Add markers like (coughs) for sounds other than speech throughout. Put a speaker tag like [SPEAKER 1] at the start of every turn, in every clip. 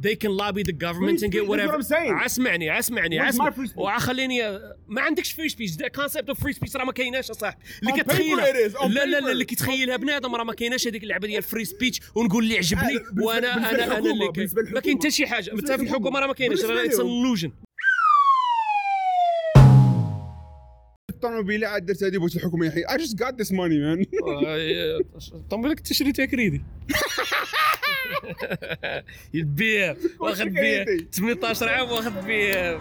[SPEAKER 1] they can lobby the government and get whatever. اسمعني اسمعني اسمعني? وخليني ما عندكش free speech the concept of free speech راه ما كايناش أصاحبي. اللي كتخيلها لا لا لا. اللي كيتخيلها بنادم راه ما كايناش هذيك اللعبة ديال free speech ونقول اللي عجبني.
[SPEAKER 2] آه،
[SPEAKER 1] وأنا أنا
[SPEAKER 2] أنا
[SPEAKER 1] اللي ما كاين حتى شي.
[SPEAKER 2] حاجة.
[SPEAKER 1] حتى في الحكومة راه ما
[SPEAKER 2] بالنسبة
[SPEAKER 1] راه it's
[SPEAKER 2] الطوموبيله عاد درت هذه بغيت الحكومة يحيي. I just got this money man. (laughs)
[SPEAKER 1] طوموبيلك انت شريتها كريدي. (laughs) (laughs) البيع واخد
[SPEAKER 2] كريدي.
[SPEAKER 1] 18 عام واخد بيع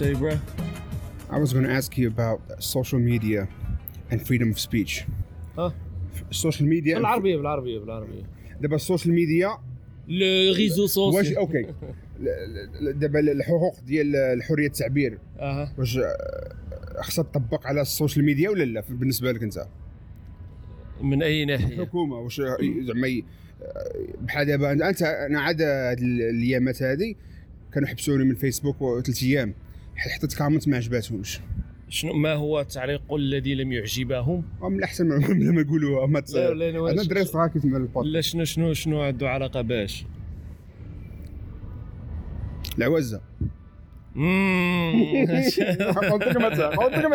[SPEAKER 1] say bro?
[SPEAKER 2] I was going to ask you about social media and freedom of speech.
[SPEAKER 1] ها
[SPEAKER 2] ال social media
[SPEAKER 1] بالعربية بالعربية بالعربية
[SPEAKER 2] دابا ال social
[SPEAKER 1] media les réseaux
[SPEAKER 2] واش
[SPEAKER 1] sociaux
[SPEAKER 2] okay ل- ل- دابا الحقوق ديال حريه التعبير.
[SPEAKER 1] أها.
[SPEAKER 2] واش آه، خصها تطبق على ال social media ولا لا؟ بالنسبة لك أنت.
[SPEAKER 1] من أي ناحية؟
[SPEAKER 2] الحكومة واش زعما ي- بحال دابا انت أنا عاد هاد الأيامات هذه كانوا حبسوني من فيسبوك ثلاث أيام. حطيت كامنت ما عجباتهمش
[SPEAKER 1] شنو ما هو التعليق الذي لم يعجبهم؟
[SPEAKER 2] من الاحسن ما ما- (laughs) ما نقولوا ما ت-
[SPEAKER 1] لا، لا، أنا
[SPEAKER 2] دري صغار كيسمعوا البود
[SPEAKER 1] لا شنو شنو شنو عنده علاقة باش؟
[SPEAKER 2] العوزة
[SPEAKER 1] مم.
[SPEAKER 2] قلت (laughs) لك (laughs) ما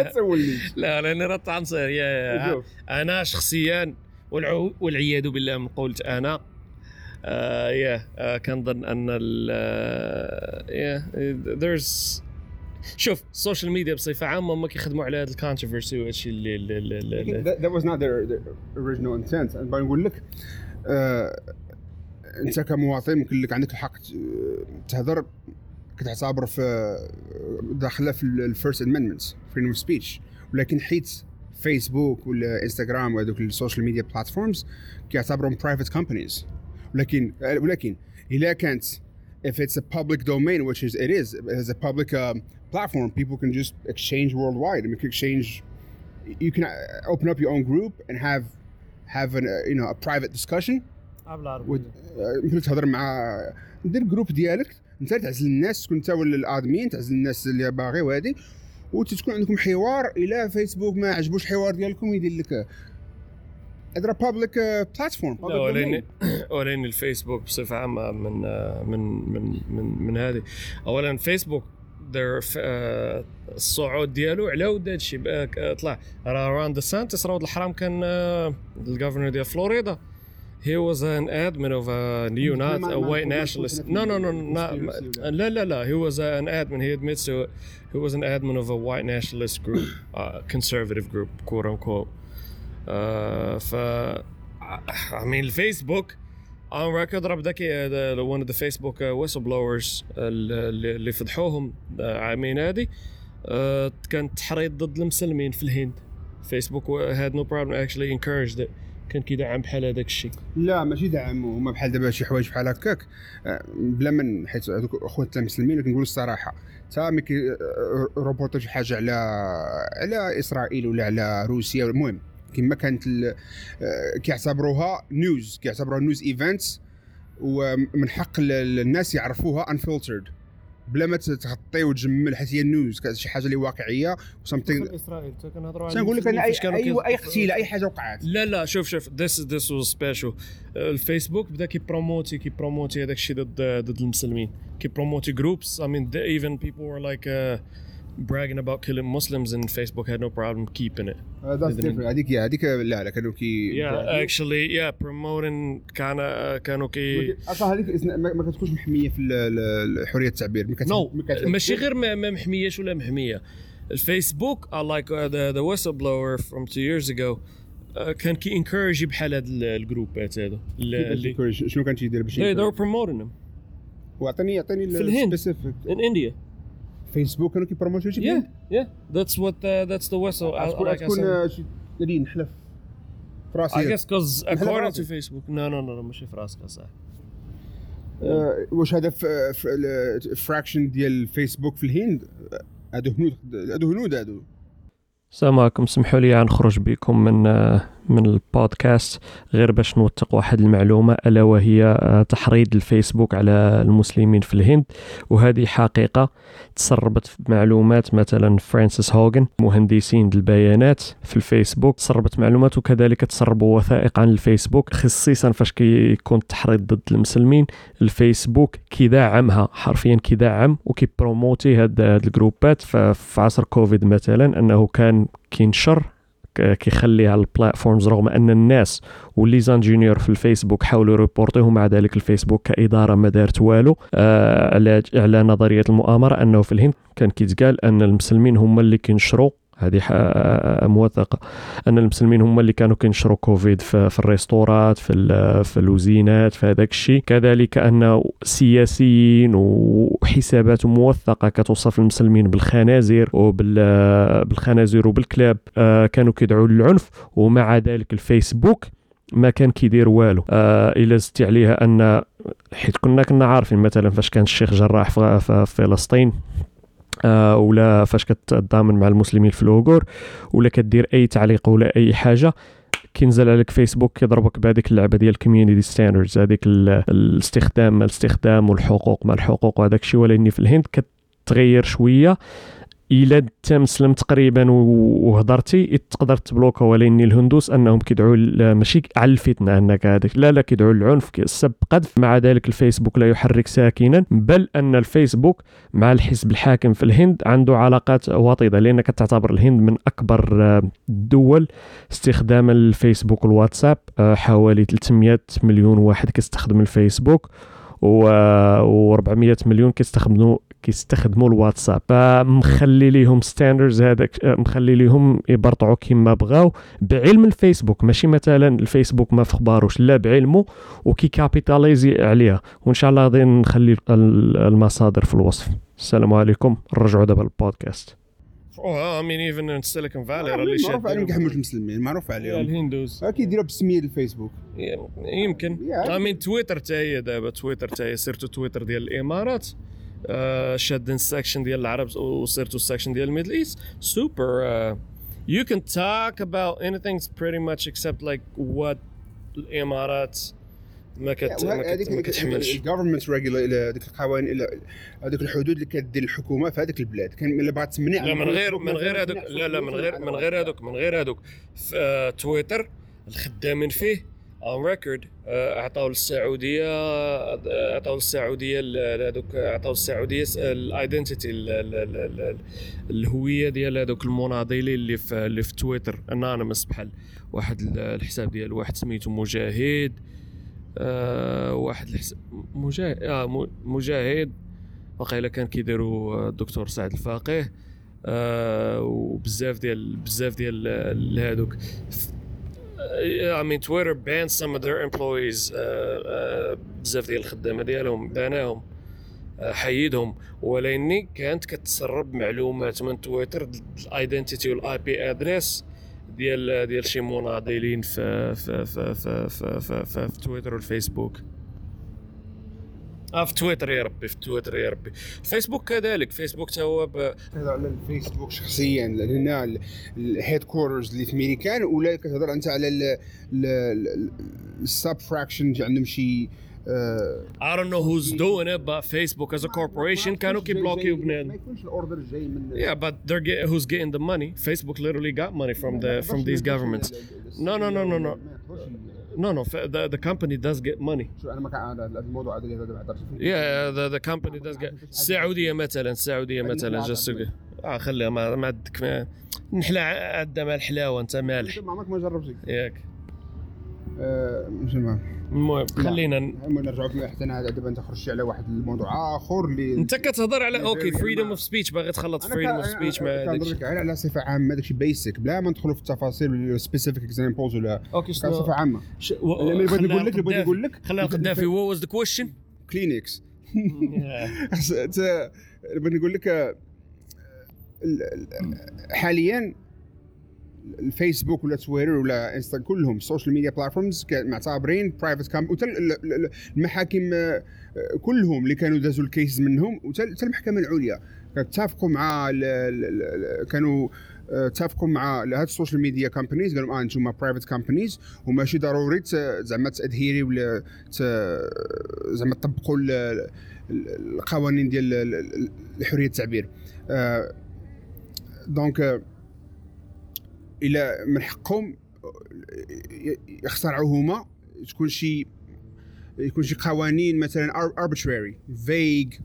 [SPEAKER 2] قلت تسولنيش
[SPEAKER 1] لا لاني راه تعنصر يا. أنا شخصيا والعياذ بالله من قولت أنا آه يا آه كنظن أن ال آه، يا there's شوف ال social media بصفة عامة هما كيخدموا على هذا ال controversy وهادشي اللي, اللي, اللي, اللي
[SPEAKER 2] that, that was not their, their original intent. أنا بغي نقول لك آه أنت كمواطن ممكن لك عندك الحق تهضر كتعتبر في داخلة في ال first amendment freedom of speech ولكن حيت فيسبوك ولا انستغرام وهذوك ال social media platforms كيعتبرهم private companies ولكن ولكن اذا كانت if it's a public domain which is it is as a public um, platform people can just exchange worldwide I mean, can exchange you can uh, open up your own group and have have an, uh, you know a private discussion with uh, يمكن تهضر مع دير جروب ديالك انت تعزل الناس تكون انت ولا الادمين تعزل الناس اللي باغي وهذه وتكون عندكم حوار الى فيسبوك ما عجبوش الحوار ديالكم يدير لك هذا public platform
[SPEAKER 1] لا ولكن ولكن الفيسبوك بصفه عامه من آه، من من من, من هذه اولا فيسبوك دير آه، الصعود ديالو على ود هذا الشيء بقى- طلع راه رون دي سانتيس راه ولد الحرام كان ال governor ديال فلوريدا he was an admin of a neo not a white nationalist. No no no not لا لا لا he was an admin. He admits to it he was an admin of a white nationalist group uh, conservative group quote unquote. uh, ف I mean الفيسبوك on record راه بدا كي one of the Facebook uh, whistleblowers اللي فضحوهم عامين هادي كان تحريض ضد المسلمين في الهند. فيسبوك no problem actually encouraged it. كان كيدعم بحال هذاك الشيء.
[SPEAKER 2] لا ماشي دعموا هما بحال دابا شي حوايج بحال هكاك. آه، بلا من حيت هذوك اخوتنا المسلمين كنقول الصراحة. تا ملي كي آه، شي حاجة على على إسرائيل ولا على روسيا المهم. كما كانت ال- آه، كيعتبروها news كيعتبروها news events ومن حق ال- الناس يعرفوها unfiltered بلا ما تغطي وتجمل حيت هي news شي حاجة اللي واقعية و
[SPEAKER 1] something إسرائيل كنهضروا
[SPEAKER 2] تنقول لك أنا اي أي اي قتيلة أي حاجة وقعت.
[SPEAKER 1] لا لا شوف شوف this this was special. الفيسبوك بدأ كيبروموتي كيبروموتي هذاك الشيء ضد ضد المسلمين. كيبروموتي groups I mean the- even people were like uh, bragging about killing Muslims and Facebook had no problem keeping it.
[SPEAKER 2] that's
[SPEAKER 1] even-
[SPEAKER 2] different هذيك هذيك لا لا كانوا كي
[SPEAKER 1] Yeah, actually, yeah, promoting كان كانوا كي
[SPEAKER 2] أصلا هذيك ما كتكونش محمية في حرية التعبير. no
[SPEAKER 1] ماشي غير ما محمياش ولا محمية. الفيسبوك I like uh, the the whistleblower from two years ago uh, كان كي encourage بحال هاد ال- الجروبات هادو.
[SPEAKER 2] شنو كان تيدير باش
[SPEAKER 1] they were promoting them.
[SPEAKER 2] واعطيني أعطيني
[SPEAKER 1] في الهند. in India.
[SPEAKER 2] فيسبوك كانوا كيبروموتيو شي
[SPEAKER 1] yeah yeah. That's what uh, that's the whistle I,
[SPEAKER 2] تكون
[SPEAKER 1] like I
[SPEAKER 2] تكون
[SPEAKER 1] said.
[SPEAKER 2] آه، شي نادي نحلف. في راسي
[SPEAKER 1] I guess because
[SPEAKER 2] نحلف
[SPEAKER 1] according
[SPEAKER 2] راسي.
[SPEAKER 1] to Facebook. No no no no ماشي في راسك صح
[SPEAKER 2] آه، واش هذا فراكشن ديال الفيسبوك في الهند؟ آه، هادو هنود هادو هنود هادو.
[SPEAKER 3] السلام عليكم اسمحوا لي نخرج بكم من آه، من البودكاست غير باش نوثق واحد المعلومة ألا وهي آه، تحريض الفيسبوك على المسلمين في الهند. وهذه حقيقة تسربت معلومات مثلا فرانسيس هوغن مهندسين البيانات في الفيسبوك. تسربت معلومات وكذلك تسربوا وثائق عن الفيسبوك خصيصا فاش كيكون التحريض ضد المسلمين. الفيسبوك كيدعمها حرفيا كيدعم وكي promouvoir هاد ال groupes. في عصر كوفيد مثلا أنه كان كينشر كيخلي على ال platforms رغم أن الناس ولا les ingénieurs في الفيسبوك حاولوا ي reportيو مع ذلك الفيسبوك كإدارة ما دارت والو. آه على على نظرية المؤامرة أنه في الهند كان كيتقال أن المسلمين هما اللي كينشروا هذه موثقة. أن المسلمين هما اللي كانوا كينشروا كوفيد في, في الريستورات في في الوزينات في هذاك الشيء. كذلك أن سياسيين وحسابات موثقة كتوصف المسلمين بالخنازير وبالخنازير وبالكلاب آه، كانوا كيدعوا للعنف. ومع ذلك الفيسبوك ما كان كيدير والو. آه إلا زدتي عليها أن حيت كنا كنا عارفين مثلا فاش كان الشيخ جراح في فلسطين. آه ولا فاش كتضامن مع المسلمين في الأوغور ولا كدير أي تعليق ولا أي حاجة كينزل عليك فيسبوك كيضربك بهذيك اللعبة ديال ال community standards هذيك ال- الاستخدام مع الاستخدام والحقوق مع الحقوق وهذاك الشيء ولكن في الهند كتغير شوية. الا انت مسلم تقريبا وهضرتي. تقدر تبلوكا ولكن الهندوس أنهم كيدعوا ماشي على الفتنة انك هذاك. لا لا كيدعوا للعنف السب قذف. مع ذلك الفيسبوك لا يحرك ساكنا بل أن الفيسبوك مع الحزب الحاكم في الهند عنده علاقات وطيدة لأنك تعتبر الهند من أكبر آه، الدول استخداما للفيسبوك والواتساب. آه، حوالي 300 مليون واحد كيستخدم الفيسبوك و 400 مليون كيستخدموا كيستخدموا الواتساب. فمخلي ليهم standards هذاك آه، مخلي ليهم يبرطعوا كما بغاو بعلم الفيسبوك. ماشي مثلا الفيسبوك ما في خباروش لا بعلمه وكي capitalisé عليها. وإن شاء الله غادي نخلي ال- المصادر في الوصف. السلام عليكم. نرجعوا دابا للبودكاست.
[SPEAKER 1] mean even in Silicon Valley راه اللي
[SPEAKER 2] معروف عليهم
[SPEAKER 1] شادين
[SPEAKER 2] كيحملوش المسلمين معروف عليهم.
[SPEAKER 1] الهندوز.
[SPEAKER 2] آه، كيديروا بسمية الفيسبوك.
[SPEAKER 1] يمكن. Mean تويتر تا هي دابا تويتر تا هي surtout تويتر ديال الإمارات. آه، شادين ال section ديال العرب و surtout ال section ديال ال Middle East سوبر you can talk about anything pretty much except like what الامارات ما كت ما كت- ما كتحملش.
[SPEAKER 2] ال government regulate ديك القوانين إلى- هذوك الحدود اللي كدير الحكومة في هذيك البلاد. كان إلا بغات تمنع
[SPEAKER 1] لا من غير من غير هذوك لا لا من غير من غير هذوك من غير هذوك. في آه، تويتر الخدامين فيه on record اعطاو للسعودية آه، اعطاو للسعوديه هذوك اعطاو للسعودية ال identity الهوية ديال هذوك المناضلين اللي في اللي في تويتر anonymous بحال واحد ال- الحساب ديال واحد سميتو مجاهد آه واحد الحساب مجاهد آه م- مجاهد وقيلا كان كيديروا آه، الدكتور سعد الفقيه آه وبزاف ديال بزاف ديال ال- هادوك I mean Twitter banned some of their employees آه، آه، بزاف ديال الخدامه ديالهم banناهم آه، حيدهم ولكن كانت كتسرب معلومات من تويتر ال identity وال IP address ديال ديال شي مناضلين في في في في في, في, في, في تويتر والفيسبوك آه في تويتر يا ربي في تويتر يا ربي فيسبوك كذلك فيسبوك تا هو ب-
[SPEAKER 2] كتهضر على الفيسبوك شخصيا لأن هنا ال headquarters اللي في ميريكان ولا كتهضر أنت على ال sub fraction عندهم شي آه،
[SPEAKER 1] I don't know who's doing it but Facebook as a corporation كانوا كيبلوكيو
[SPEAKER 2] ما
[SPEAKER 1] بنان
[SPEAKER 2] يكونش ال order جاي من
[SPEAKER 1] Yeah, but they're get, who's getting the money? Facebook literally got money from the from these governments. No, no, no, no, no. No, no, the the company does get money.
[SPEAKER 2] شو أنا ما كان الموضوع هذا ما فيه
[SPEAKER 1] Yeah, the the company does get السعودية مثلا السعودية مثلا get- آه خليها ما ما عندك نحلى عندها مع الحلاوه أنت مالح.
[SPEAKER 2] ما عمرك ما جربتي
[SPEAKER 1] ياك.
[SPEAKER 2] مش المهم
[SPEAKER 1] المهم خلينا
[SPEAKER 2] نرجعوا في- حتى أنا دابا أنت خرجتي على واحد الموضوع آخر اللي
[SPEAKER 1] أنت كتهضر على أوكي
[SPEAKER 2] ما-
[SPEAKER 1] اوف سبيتش باغي تخلط
[SPEAKER 2] كا-
[SPEAKER 1] اوف سبيتش مع
[SPEAKER 2] كنهضر لك غير على صفة عامة داكشي بيسك بلا ما ندخلوا في التفاصيل سبيسيفيك اكزامبلز ولا. أوكي صفة
[SPEAKER 1] عامة.
[SPEAKER 2] اللي بغيت نقول لك اللي بغيت نقول لك.
[SPEAKER 1] خلينا نقدها في (laughs) what was the question?
[SPEAKER 2] كلينكس (laughs) (laughs) بغيت نقول لك آه، ال- ال- حاليا الفيسبوك ولا تويتر ولا انستا كلهم ال social media platforms معتبرين private com- ال- المحاكم آه، آه، كلهم اللي كانوا دازوا ال case منهم تا المحكمة العليا. اتفقوا مع كانوا آه، اتفقوا مع هاد ال social media companies قالوا آه أنتم private companies وماشي ضروري زعما ت adhérer ولا زعما تطبقوا ال- ال- القوانين ديال ال- ال- حرية التعبير. آه، donc آه، إلى من حقهم يخترعوا هما تكون شي يكون شي قوانين مثلا arbitrary vague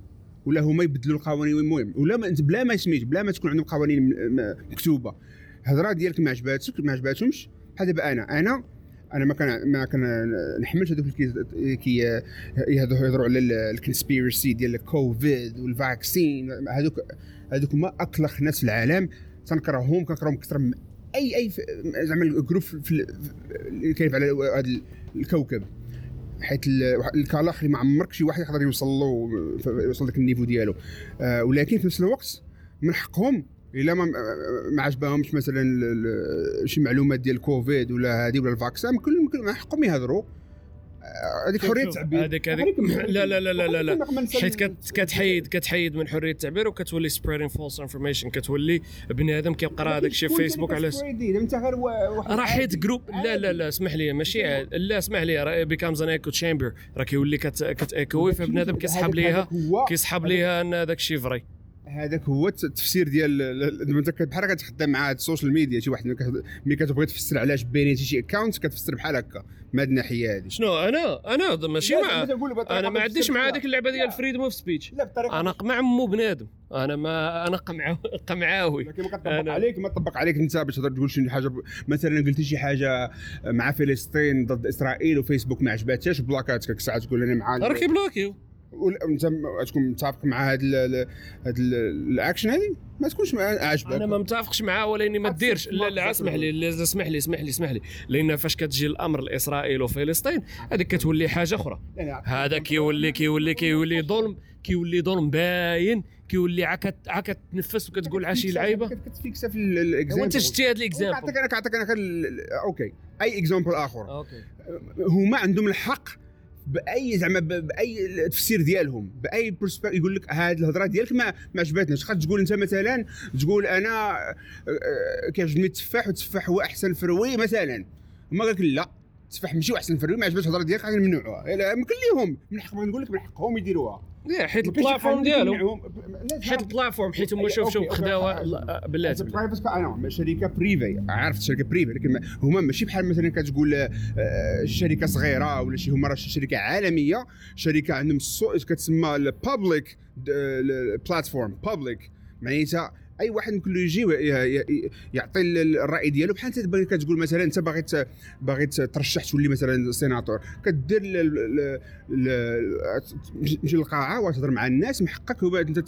[SPEAKER 2] ولا هما يبدلوا القوانين. المهم ولا ما بلا ما سميت بلا ما تكون عندهم قوانين مكتوبة. الهضرة ديالك ما عجباتك ما عجباتهمش بحال دابا أنا. أنا أنا ما كان ما كان نحملش هذوك اللي كي يهضروا على ال conspiracy ديال الكوفيد وال vaccine هذوك هذوك هما اكلخ ناس في العالم. تنكرههم كنكرههم أكثر من أي أي زعما ال group في اللي كاين على هذا الكوكب. حيت ال- الكلاخ اللي ما عمرك شي واحد يقدر يوصل له يوصل لك ال niveau ديالو. آه ولكن في نفس الوقت من حقهم إلا ما ما عجبهمش مثلا شي معلومات ديال الكوفيد ولا هذه ولا ال vaccin كل من حقهم يهضروا. هذيك
[SPEAKER 1] حرية
[SPEAKER 2] التعبير
[SPEAKER 1] هذيك هذيك لا لا لا لا لا, لا. حيت كت- كتحيد كتحيد من حرية التعبير وكتولي spreading false information كتولي بنادم كيقرا هذاك الشيء في فيسبوك على
[SPEAKER 2] أنت غير واحد
[SPEAKER 1] راه حيت group لا لا لا اسمح لي ماشي لا اسمح لي راه becomes an echo chamber راه كيولي كت كتايكوي فبنادم كيسحب ليها كيسحب ليها أن هذاك الشيء vrai
[SPEAKER 2] هذاك هو الت- التفسير ديال ال- ال- انت بحال كتخدم مع ال social media شي واحد ملي كت- ملي كتبغي تفسر علاش بينيتي شي account كتفسر بحال هكا من هاد الناحية هذه
[SPEAKER 1] شنو؟ أنا؟ أنا ماشي مع أنا ما عنديش مع هذيك اللعبة ديال freedom of speech
[SPEAKER 2] لا بطريقة
[SPEAKER 1] أنا قمع مو بنادم أنا ما أنا قمع (laughs) قمعاوي.
[SPEAKER 2] لكن ما كتطبق عليك ما تطبق عليك أنت باش تقدر تقول شي حاجة ب- مثلا قلتي شي حاجة مع فلسطين ضد إسرائيل وفيسبوك ما عجباتهاش بلاكات كساعه تقول أنا مع
[SPEAKER 1] راه كيبلوكيو
[SPEAKER 2] ولا- انت تكون متفق مع هاد هاد ال- الأكشن هذه ما تكونش عاجبك.
[SPEAKER 1] أنا ما متفقش معاه ولاني ما ديرش. لا لا اسمح لي لا، اسمح لي اسمح لي اسمح لي. لأن فاش كتجي الأمر لاسرائيل وفلسطين هذيك كتولي حاجة
[SPEAKER 2] أخرى.
[SPEAKER 1] هذا كيولي كيولي كيولي ظلم كيولي ظلم باين كيولي عا كتنفس وكتقول عاشي لعيبة.
[SPEAKER 2] كتفيكسها في ال exemple
[SPEAKER 1] وانت شتي هذا
[SPEAKER 2] ال exemple كنعطيك أنا كنعطيك أنا okay. أي exemple آخر.
[SPEAKER 1] okay.
[SPEAKER 2] هما عندهم الحق بأي زعما بأي تفسير ديالهم بأي perspective يقول لك هذه الهضرة ديالك ما ما عجبتناش. خاص تقول أنت مثلا تقول أنا آه، آه، كيعجبني التفاح والتفاح هو أحسن fruit مثلا. هما قال لك لا التفاح ماشي أحسن fruit ما عجبتش الهضرة ديالك غادي نمنعوها. لا يمكن ليهم من حق نقول لك من حقهم يديروها.
[SPEAKER 1] حيت
[SPEAKER 2] كاينش شي
[SPEAKER 1] ال
[SPEAKER 2] platform
[SPEAKER 1] ديالو. حيت ال platform حيت هما شوف شوف خداوها بلاتي.
[SPEAKER 2] private أنا شركة privé عارف شركة privé لكن ما- هما ماشي بحال مثلا كتقول آه، شركة صغيرة ولا شي هما راه شركة عالمية شركة عندهم كتسمى ال public platform public معناتها أي واحد ممكن له يجي يعطي ال- الرأي ديالو. بحال أنت كتقول مثلا أنت باغي باغي ترشح تولي مثلا سيناتور. كدير تمشي للقاعة وتهضر مع الناس. من حقك هو أنت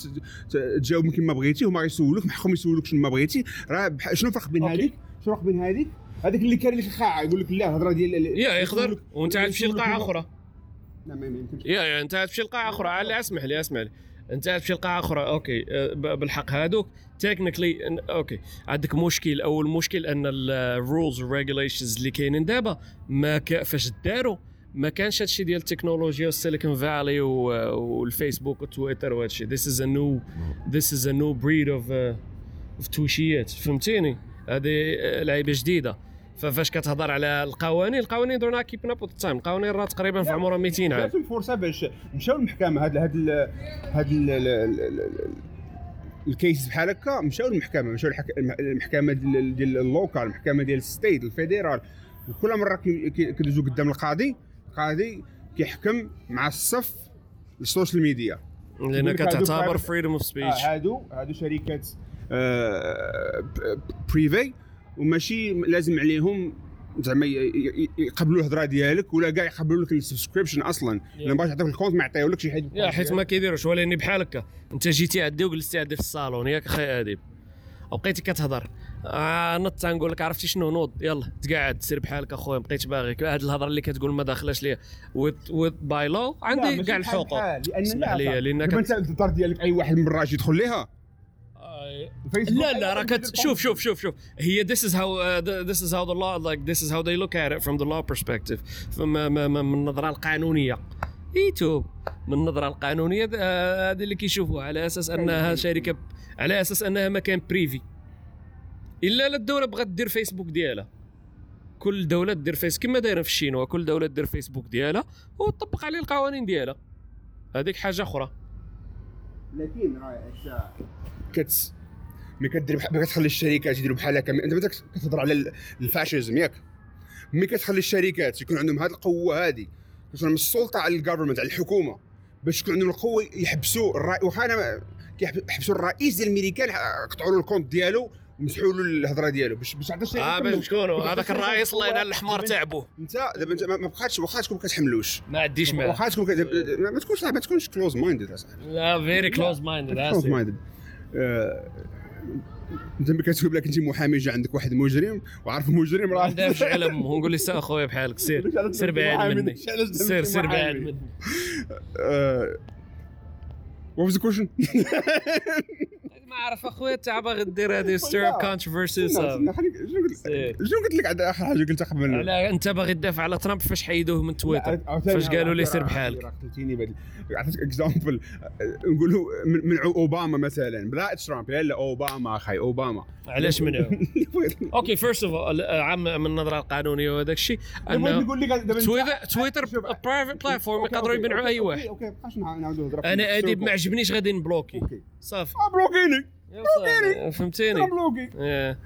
[SPEAKER 2] تجاوب كما بغيتي. هما غيسولوك من حقهم يسولوك شنو ما بغيتي. راه شنو الفرق بين. هذيك؟ شنو الفرق بين هذيك؟ هذاك اللي كان لك القاعه يقول لك لا الهضرة ديال
[SPEAKER 1] يا يقدر. وانت عاد تمشي لقاعة أخرى.
[SPEAKER 2] لا ما ما يمكنش.
[SPEAKER 1] يا يا انت تمشي لقاعة أخرى. على اسمح لي اسمح لي. انت تمشي لقاعه أخرى؟ okay أه، بالحق هذوك technically okay. عندك مشكل أول مشكل أن ال rules و ال regulations اللي كاينين دابا ما فاش داروا ما كانش هادشي ديال التكنولوجيا والسيليكون فالي والفيسبوك وتويتر وهادشي is a new this is a new breed of uh, of تويشيات فهمتيني؟ هذه آه، لعيبة جديدة. ففاش كتهضر على القوانين القوانين they're not keeping up time القوانين راه تقريبا في عمرها 200 عام.
[SPEAKER 2] جاتهم فرصه باش مشاو للمحكمة. هاد هاد هاد ال- ال- ال- ال- ال case بحال هكا مشاو للمحكمة. مشاو المحكمة ديال ال local المحكمة ديال ال state ال federal وكل مرة كي- كي- كيدوزو قدام القاضي القاضي كيحكم مع الصف
[SPEAKER 1] ال
[SPEAKER 2] social media لأن
[SPEAKER 1] كتعتبر freedom of speech
[SPEAKER 2] آه هادو هادو شركات privé وماشي لازم عليهم زعما يقبلوا الهضرة ديالك ولا كاع يقبلوا لك ال subscription أصلا. الا بغيت يعطيك ال compte ما يعطيولكش شي حاجة
[SPEAKER 1] يا حيت ما كيديروش. ولكن بحال هكا أنت جيتي عندي وجلستي عندي في الصالون ياك أخي أديب. وبقيتي كتهضر. آه نط تنقول لك عرفتي شنو؟ نوض. يلا تقعد سير بحالك اخويا بقيت باغيك. هاد الهضرة اللي كتقول ما داخلاش ليا. وذ باي لو عندي كاع الحقوق.
[SPEAKER 2] لأن
[SPEAKER 1] اسمح لي
[SPEAKER 2] دابا أنت الدار ديالك أي واحد من يجي يدخل ليها؟
[SPEAKER 1] لا لا
[SPEAKER 2] يدخل.
[SPEAKER 1] شوف شوف شوف شوف. هي this is how uh, th- this is how the law like this is how they look at it from the law perspective. فما ما ما من النظرة القانونية. يوتيوب. من النظرة القانونية آه، هذا اللي كيشوفوها. على أساس أنها شركة على أساس أنها مكان privé إلا لا الدولة بغات دير فيسبوك ديالها. كل دولة دير فيس كما دايرة في الشينوا كل دولة دير فيسبوك ديالها وتطبق عليه القوانين ديالها. هذيك حاجة أخرى.
[SPEAKER 2] لكن راه ملي كدير ملي كتخلي الشركات يديروا بحال هكا انت مثلا كتهضر على ال- ال fascism ياك. ملي كتخلي الشركات يكون عندهم هذه القوة هذه يكون عندهم السلطة على ال government على الحكومة باش يكون عندهم القوة يحبسوا الرئيس واخا أنا ما- كيحب- يحبسوا الرئيس ديال الميريكان قطعوا له ال compte ديالو ومسحوا له الهضرة ديالو. باش باش
[SPEAKER 1] الشركة
[SPEAKER 2] آه.
[SPEAKER 1] باش شكونو هذاك الرئيس الله ينال الحمار تعبو
[SPEAKER 2] انت دابا انت ما ما بقاتش واخا تكون ما كتحملوش
[SPEAKER 1] ما عنديش معاه
[SPEAKER 2] واخا تكون ما تكونش ما تكونش close minded
[SPEAKER 1] لا very close minded
[SPEAKER 2] close minded انت ملي كتقول لك انت محامي جا عندك واحد مجرم وعارف المجرم
[SPEAKER 1] ما
[SPEAKER 2] راه
[SPEAKER 1] عندهاش على امه ونقول لي سا أخويا بحالك سير. سير بعيد مني. سير سير بعيد مني.
[SPEAKER 2] What was the question? (laughs)
[SPEAKER 1] ما عرف أخويا انت باغي دير هذه
[SPEAKER 2] stir up
[SPEAKER 1] controversy
[SPEAKER 2] شنو قلت لك؟ عند آخر حاجة قلتها قبل.
[SPEAKER 1] على أنت باغي تدافع على ترامب فاش حيدوه من تويتر فاش قالوا لي سير بحالك.
[SPEAKER 2] قتلتيني عطيتك exemple نقولوا من من أوباما مثلا. بلا ترامب؟ لا لا أوباما أخي أوباما.
[SPEAKER 1] علاش منعوا (laughs) okay first of all عام من النظرة القانونية وهذاك الشيء تويتر تويتر. private
[SPEAKER 2] platform
[SPEAKER 1] يقدروا يمنعوا
[SPEAKER 2] أي
[SPEAKER 1] واحد.
[SPEAKER 2] okay بقاش نعاودوا نهضروا
[SPEAKER 1] أنا اديب ما عجبنيش غادي نبلوكي. صافي.
[SPEAKER 2] آه بلوكيني.
[SPEAKER 1] فهمتيني؟
[SPEAKER 2] بلوكي
[SPEAKER 1] إيه.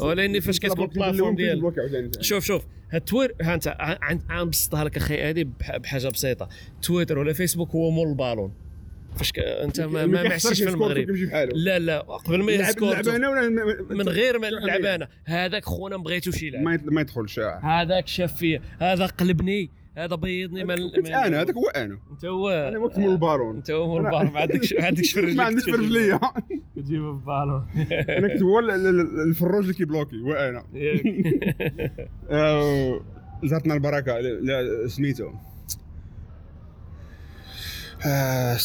[SPEAKER 1] ولاني فاش كتكون ال
[SPEAKER 2] platform ديال.
[SPEAKER 1] شوف شوف. ها تويتر ها أنت عن- عن بسطها لك أخي هذه بح- بحاجة بسيطة. تويتر ولا فيسبوك هو مول البالون. فاش. أنت ما, ما, في المغرب. لا لا. قبل ما
[SPEAKER 2] يلعب ولا
[SPEAKER 1] من غير ما اللعبانه هذاك خونا يلعب.
[SPEAKER 2] ما يط- ما يدخلش. آه.
[SPEAKER 1] هذاك شاف فيا هذا قلبني. هذا بيضني من
[SPEAKER 2] كنت أنا هذاك هو أنا.
[SPEAKER 1] أنت هو
[SPEAKER 2] أنا وقت مول البارون.
[SPEAKER 1] أنت هو مول البالون ما عندكش ما عندكش في (laughs) رجلك
[SPEAKER 2] ما عنديش في رجليا
[SPEAKER 1] تجيبه في بالون (laughs)
[SPEAKER 2] أنا كنت هو ال- ال- ال- الفروج اللي كيبلوكي هو أنا. (laughs) آه، زارتنا البركة لا- سميتو. آه،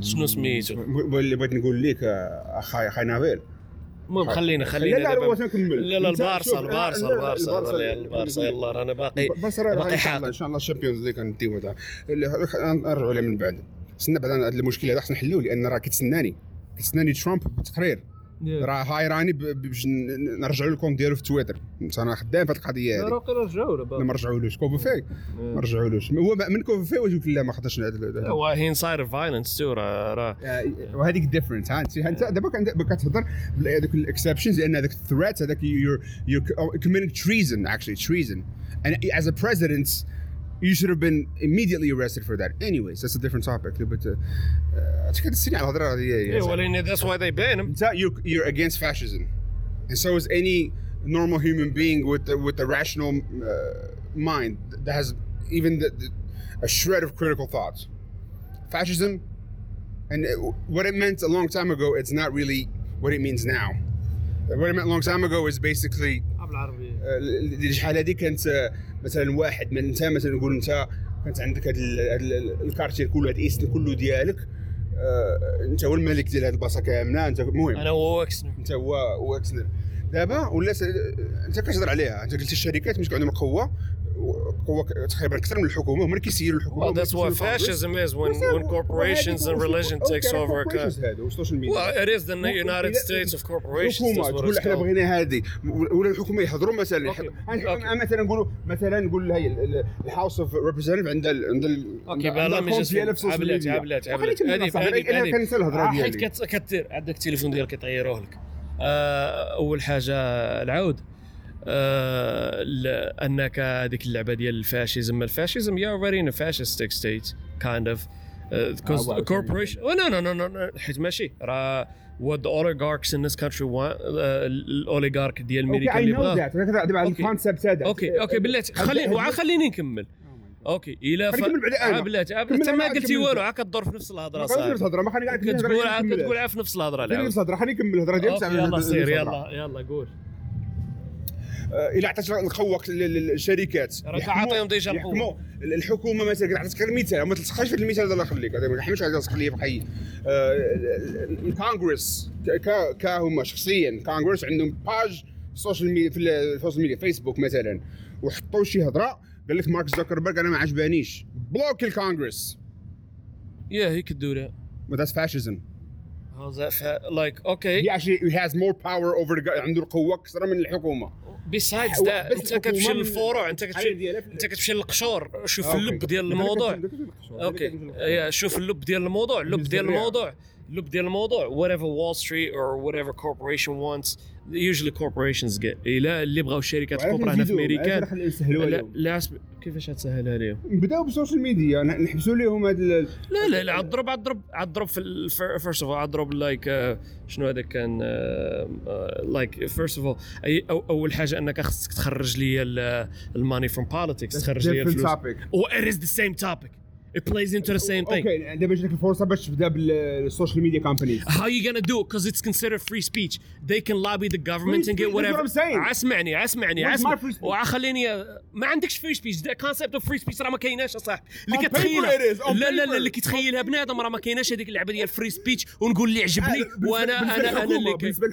[SPEAKER 1] شنو سميتو؟
[SPEAKER 2] اللي بغيت نقول لك آه، اخاي أخاي نافيل.
[SPEAKER 1] المهم خلينا خلينا
[SPEAKER 2] لا لا نكمل
[SPEAKER 1] لا البارسا البارسا البارسا
[SPEAKER 2] البارسا-
[SPEAKER 1] يلا البارسا يلا رانا باقي باقي حاضر.
[SPEAKER 2] إن شاء الله ال Champions League غنديو نرجعوا عليه من بعد. استنى بعد هذا المشكلة هذا خصنا نحلوه لأن راه كتسناني كتسناني ترامب بالتقرير راه هاي راني ب- باش نرجعوا له الكونت ديالو في تويتر. أنا خدام في هذه القضية هذه
[SPEAKER 1] راقي رجعوا
[SPEAKER 2] لا ما رجعولوش. كوفي في ما رجعولوش. هو من كوفي في واش لا ما خداش هذا
[SPEAKER 1] هو هي انسايد فايلنس تو راه راه.
[SPEAKER 2] وهذيك ديفرنت ها انت انت دابا كتهضر بهذوك الاكسبشنز لأن هذاك الثريت هذاك committing treason actually treason. And as a president you should have been immediately arrested for that. Anyways, that's a different topic. But uh, uh yeah,
[SPEAKER 1] yeah,
[SPEAKER 2] well,
[SPEAKER 1] and that's why they ban
[SPEAKER 2] him. You're, you're against fascism, and so is any normal human being with the, with a rational uh, mind that has even the, the, a shred of critical thoughts. Fascism, and it, what it meant a long time ago, it's not really what it means now. What it meant a long time ago is basically
[SPEAKER 1] بالعربية.
[SPEAKER 2] آه، الشحال هذه كانت آه، مثلا واحد من انت مثلا نقول انت كانت عندك هذا ال- هذا ال- ال quartier كله هذا ال east كله ديالك. آه، انت هو الملك ديال هذه البلاصه كاملة انت المهم.
[SPEAKER 1] أنا هو اكسنر
[SPEAKER 2] انت هو هو اكسنر دابا ولا. أنت كتهضر عليها أنت قلت الشركات مش عندهم القوه قوة تقريبا أكثر من الحكومة هما اللي كيسيروا الحكومة
[SPEAKER 1] Well, that's what fascism is when when corporations and religion takes over
[SPEAKER 2] وال social media
[SPEAKER 1] Well, it is the United States of corporations. الحكومة
[SPEAKER 2] تقول
[SPEAKER 1] إحنا.
[SPEAKER 2] بغينا هذه ولا الحكومة يهضروا مثلا. مثلا نقولوا مثلا نقول هي الهاوس اوف ريبريزنتيف عند عند أوكي
[SPEAKER 1] بلا
[SPEAKER 2] في السوشيال
[SPEAKER 1] عبلات. عبلات عبلات هذه
[SPEAKER 2] كنسى الهضرة
[SPEAKER 1] حيت
[SPEAKER 2] ديالي
[SPEAKER 1] كتير عندك التليفون ديالك يطيروه لك آه، أول حاجة العود أنك هذيك اللعبة ديال الفاشيزم. الفاشيزم يا already in a fascistic state kind of. because
[SPEAKER 2] آه،
[SPEAKER 1] corporation oh, no no no no no حيت ماشي. راه what the oligarchs in this country want آه، الاوليغارك ديال أوكي
[SPEAKER 2] أمريكا
[SPEAKER 1] اللي
[SPEAKER 2] نو
[SPEAKER 1] بغا. ال
[SPEAKER 2] concept هذا.
[SPEAKER 1] okay okay بلاتي خليني خليني نكمل. okay الا
[SPEAKER 2] نكمل بعدين أنا.
[SPEAKER 1] آه، بلاتي آه، انت ما قلتي والو. عا كدور في نفس
[SPEAKER 2] الهضرة
[SPEAKER 1] صاحبي.
[SPEAKER 2] الهضره ما خليني قاعد
[SPEAKER 1] كتقول عا كتقول في نفس الهضره
[SPEAKER 2] خليني
[SPEAKER 1] العاود
[SPEAKER 2] الهضره خليني نكمل الهضرة.
[SPEAKER 1] okay، يلا سير يلا يلا قول.
[SPEAKER 2] آه، إلى عطيت القوه للشركات
[SPEAKER 1] راك عاطيهم déjà.
[SPEAKER 2] يحكموا الحكومة مثلا عطيتك غير مثال ما تلصقهاش في المثال هذا الله يخليك ما نحملش على خليه بحي الكونغرس كا كا هما شخصيا كونغرس عندهم باج social media في ال social media فيسبوك مثلا. وحطوا شي هضرة قال لك مارك زوكربيرج أنا ما عجبانيش. block الكونغرس.
[SPEAKER 1] Yeah, he could do that.
[SPEAKER 2] but that's fascism.
[SPEAKER 1] How's that fa- like okay?
[SPEAKER 2] he actually has more power over the عنده القوة أكثر من الحكومة.
[SPEAKER 1] That
[SPEAKER 2] بس
[SPEAKER 1] انت كتمشي للفروع انت كتمشي انت كتمشي للقشور شوف
[SPEAKER 2] okay.
[SPEAKER 1] اللب ديال الموضوع. okay. شوف اللب ديال الموضوع. اللب ديال. الموضوع. اللب ديال الموضوع. Whatever Wall Street or whatever corporation wants usually corporations get. إلا اللي بغاو الشركات الكبرى هنا في؟ امريكان لا لا أسب- كيفاش غتسهلها لهم
[SPEAKER 2] بداو بالسوشيال ميديا. نحبسوا لهم هذا ال-
[SPEAKER 1] لا لا لا عضرب عضرب عضرب في فيرست اوف عضرب لايك شنو هذا كان لايك فيرست اوف أو- أول حاجة أنك خصك تخرج لي الماني فروم بوليتكس تخرج لي الفلوس. و it is the same topic. It plays into the same thing
[SPEAKER 2] okay دابا جاتك الفرصه باش تبدا بال social media companies
[SPEAKER 1] How you gonna do it? Because it's considered free speech. They can lobby the government
[SPEAKER 2] Free
[SPEAKER 1] and get
[SPEAKER 2] speech, that's
[SPEAKER 1] whatever.
[SPEAKER 2] what I'm saying.
[SPEAKER 1] اسمعني اسمعني اسمع? وخليني ما عندكش free speech. The concept of free speech راه ما كايناش يا صاحبي. اللي كتخيلها لا لا لا. اللي كيتخيلها بنادم راه ما كايناش هذيك اللعبة ديال free speech ونقول اللي عجبني
[SPEAKER 2] بالنسبة-
[SPEAKER 1] وأنا أنا
[SPEAKER 2] أنا
[SPEAKER 1] اللي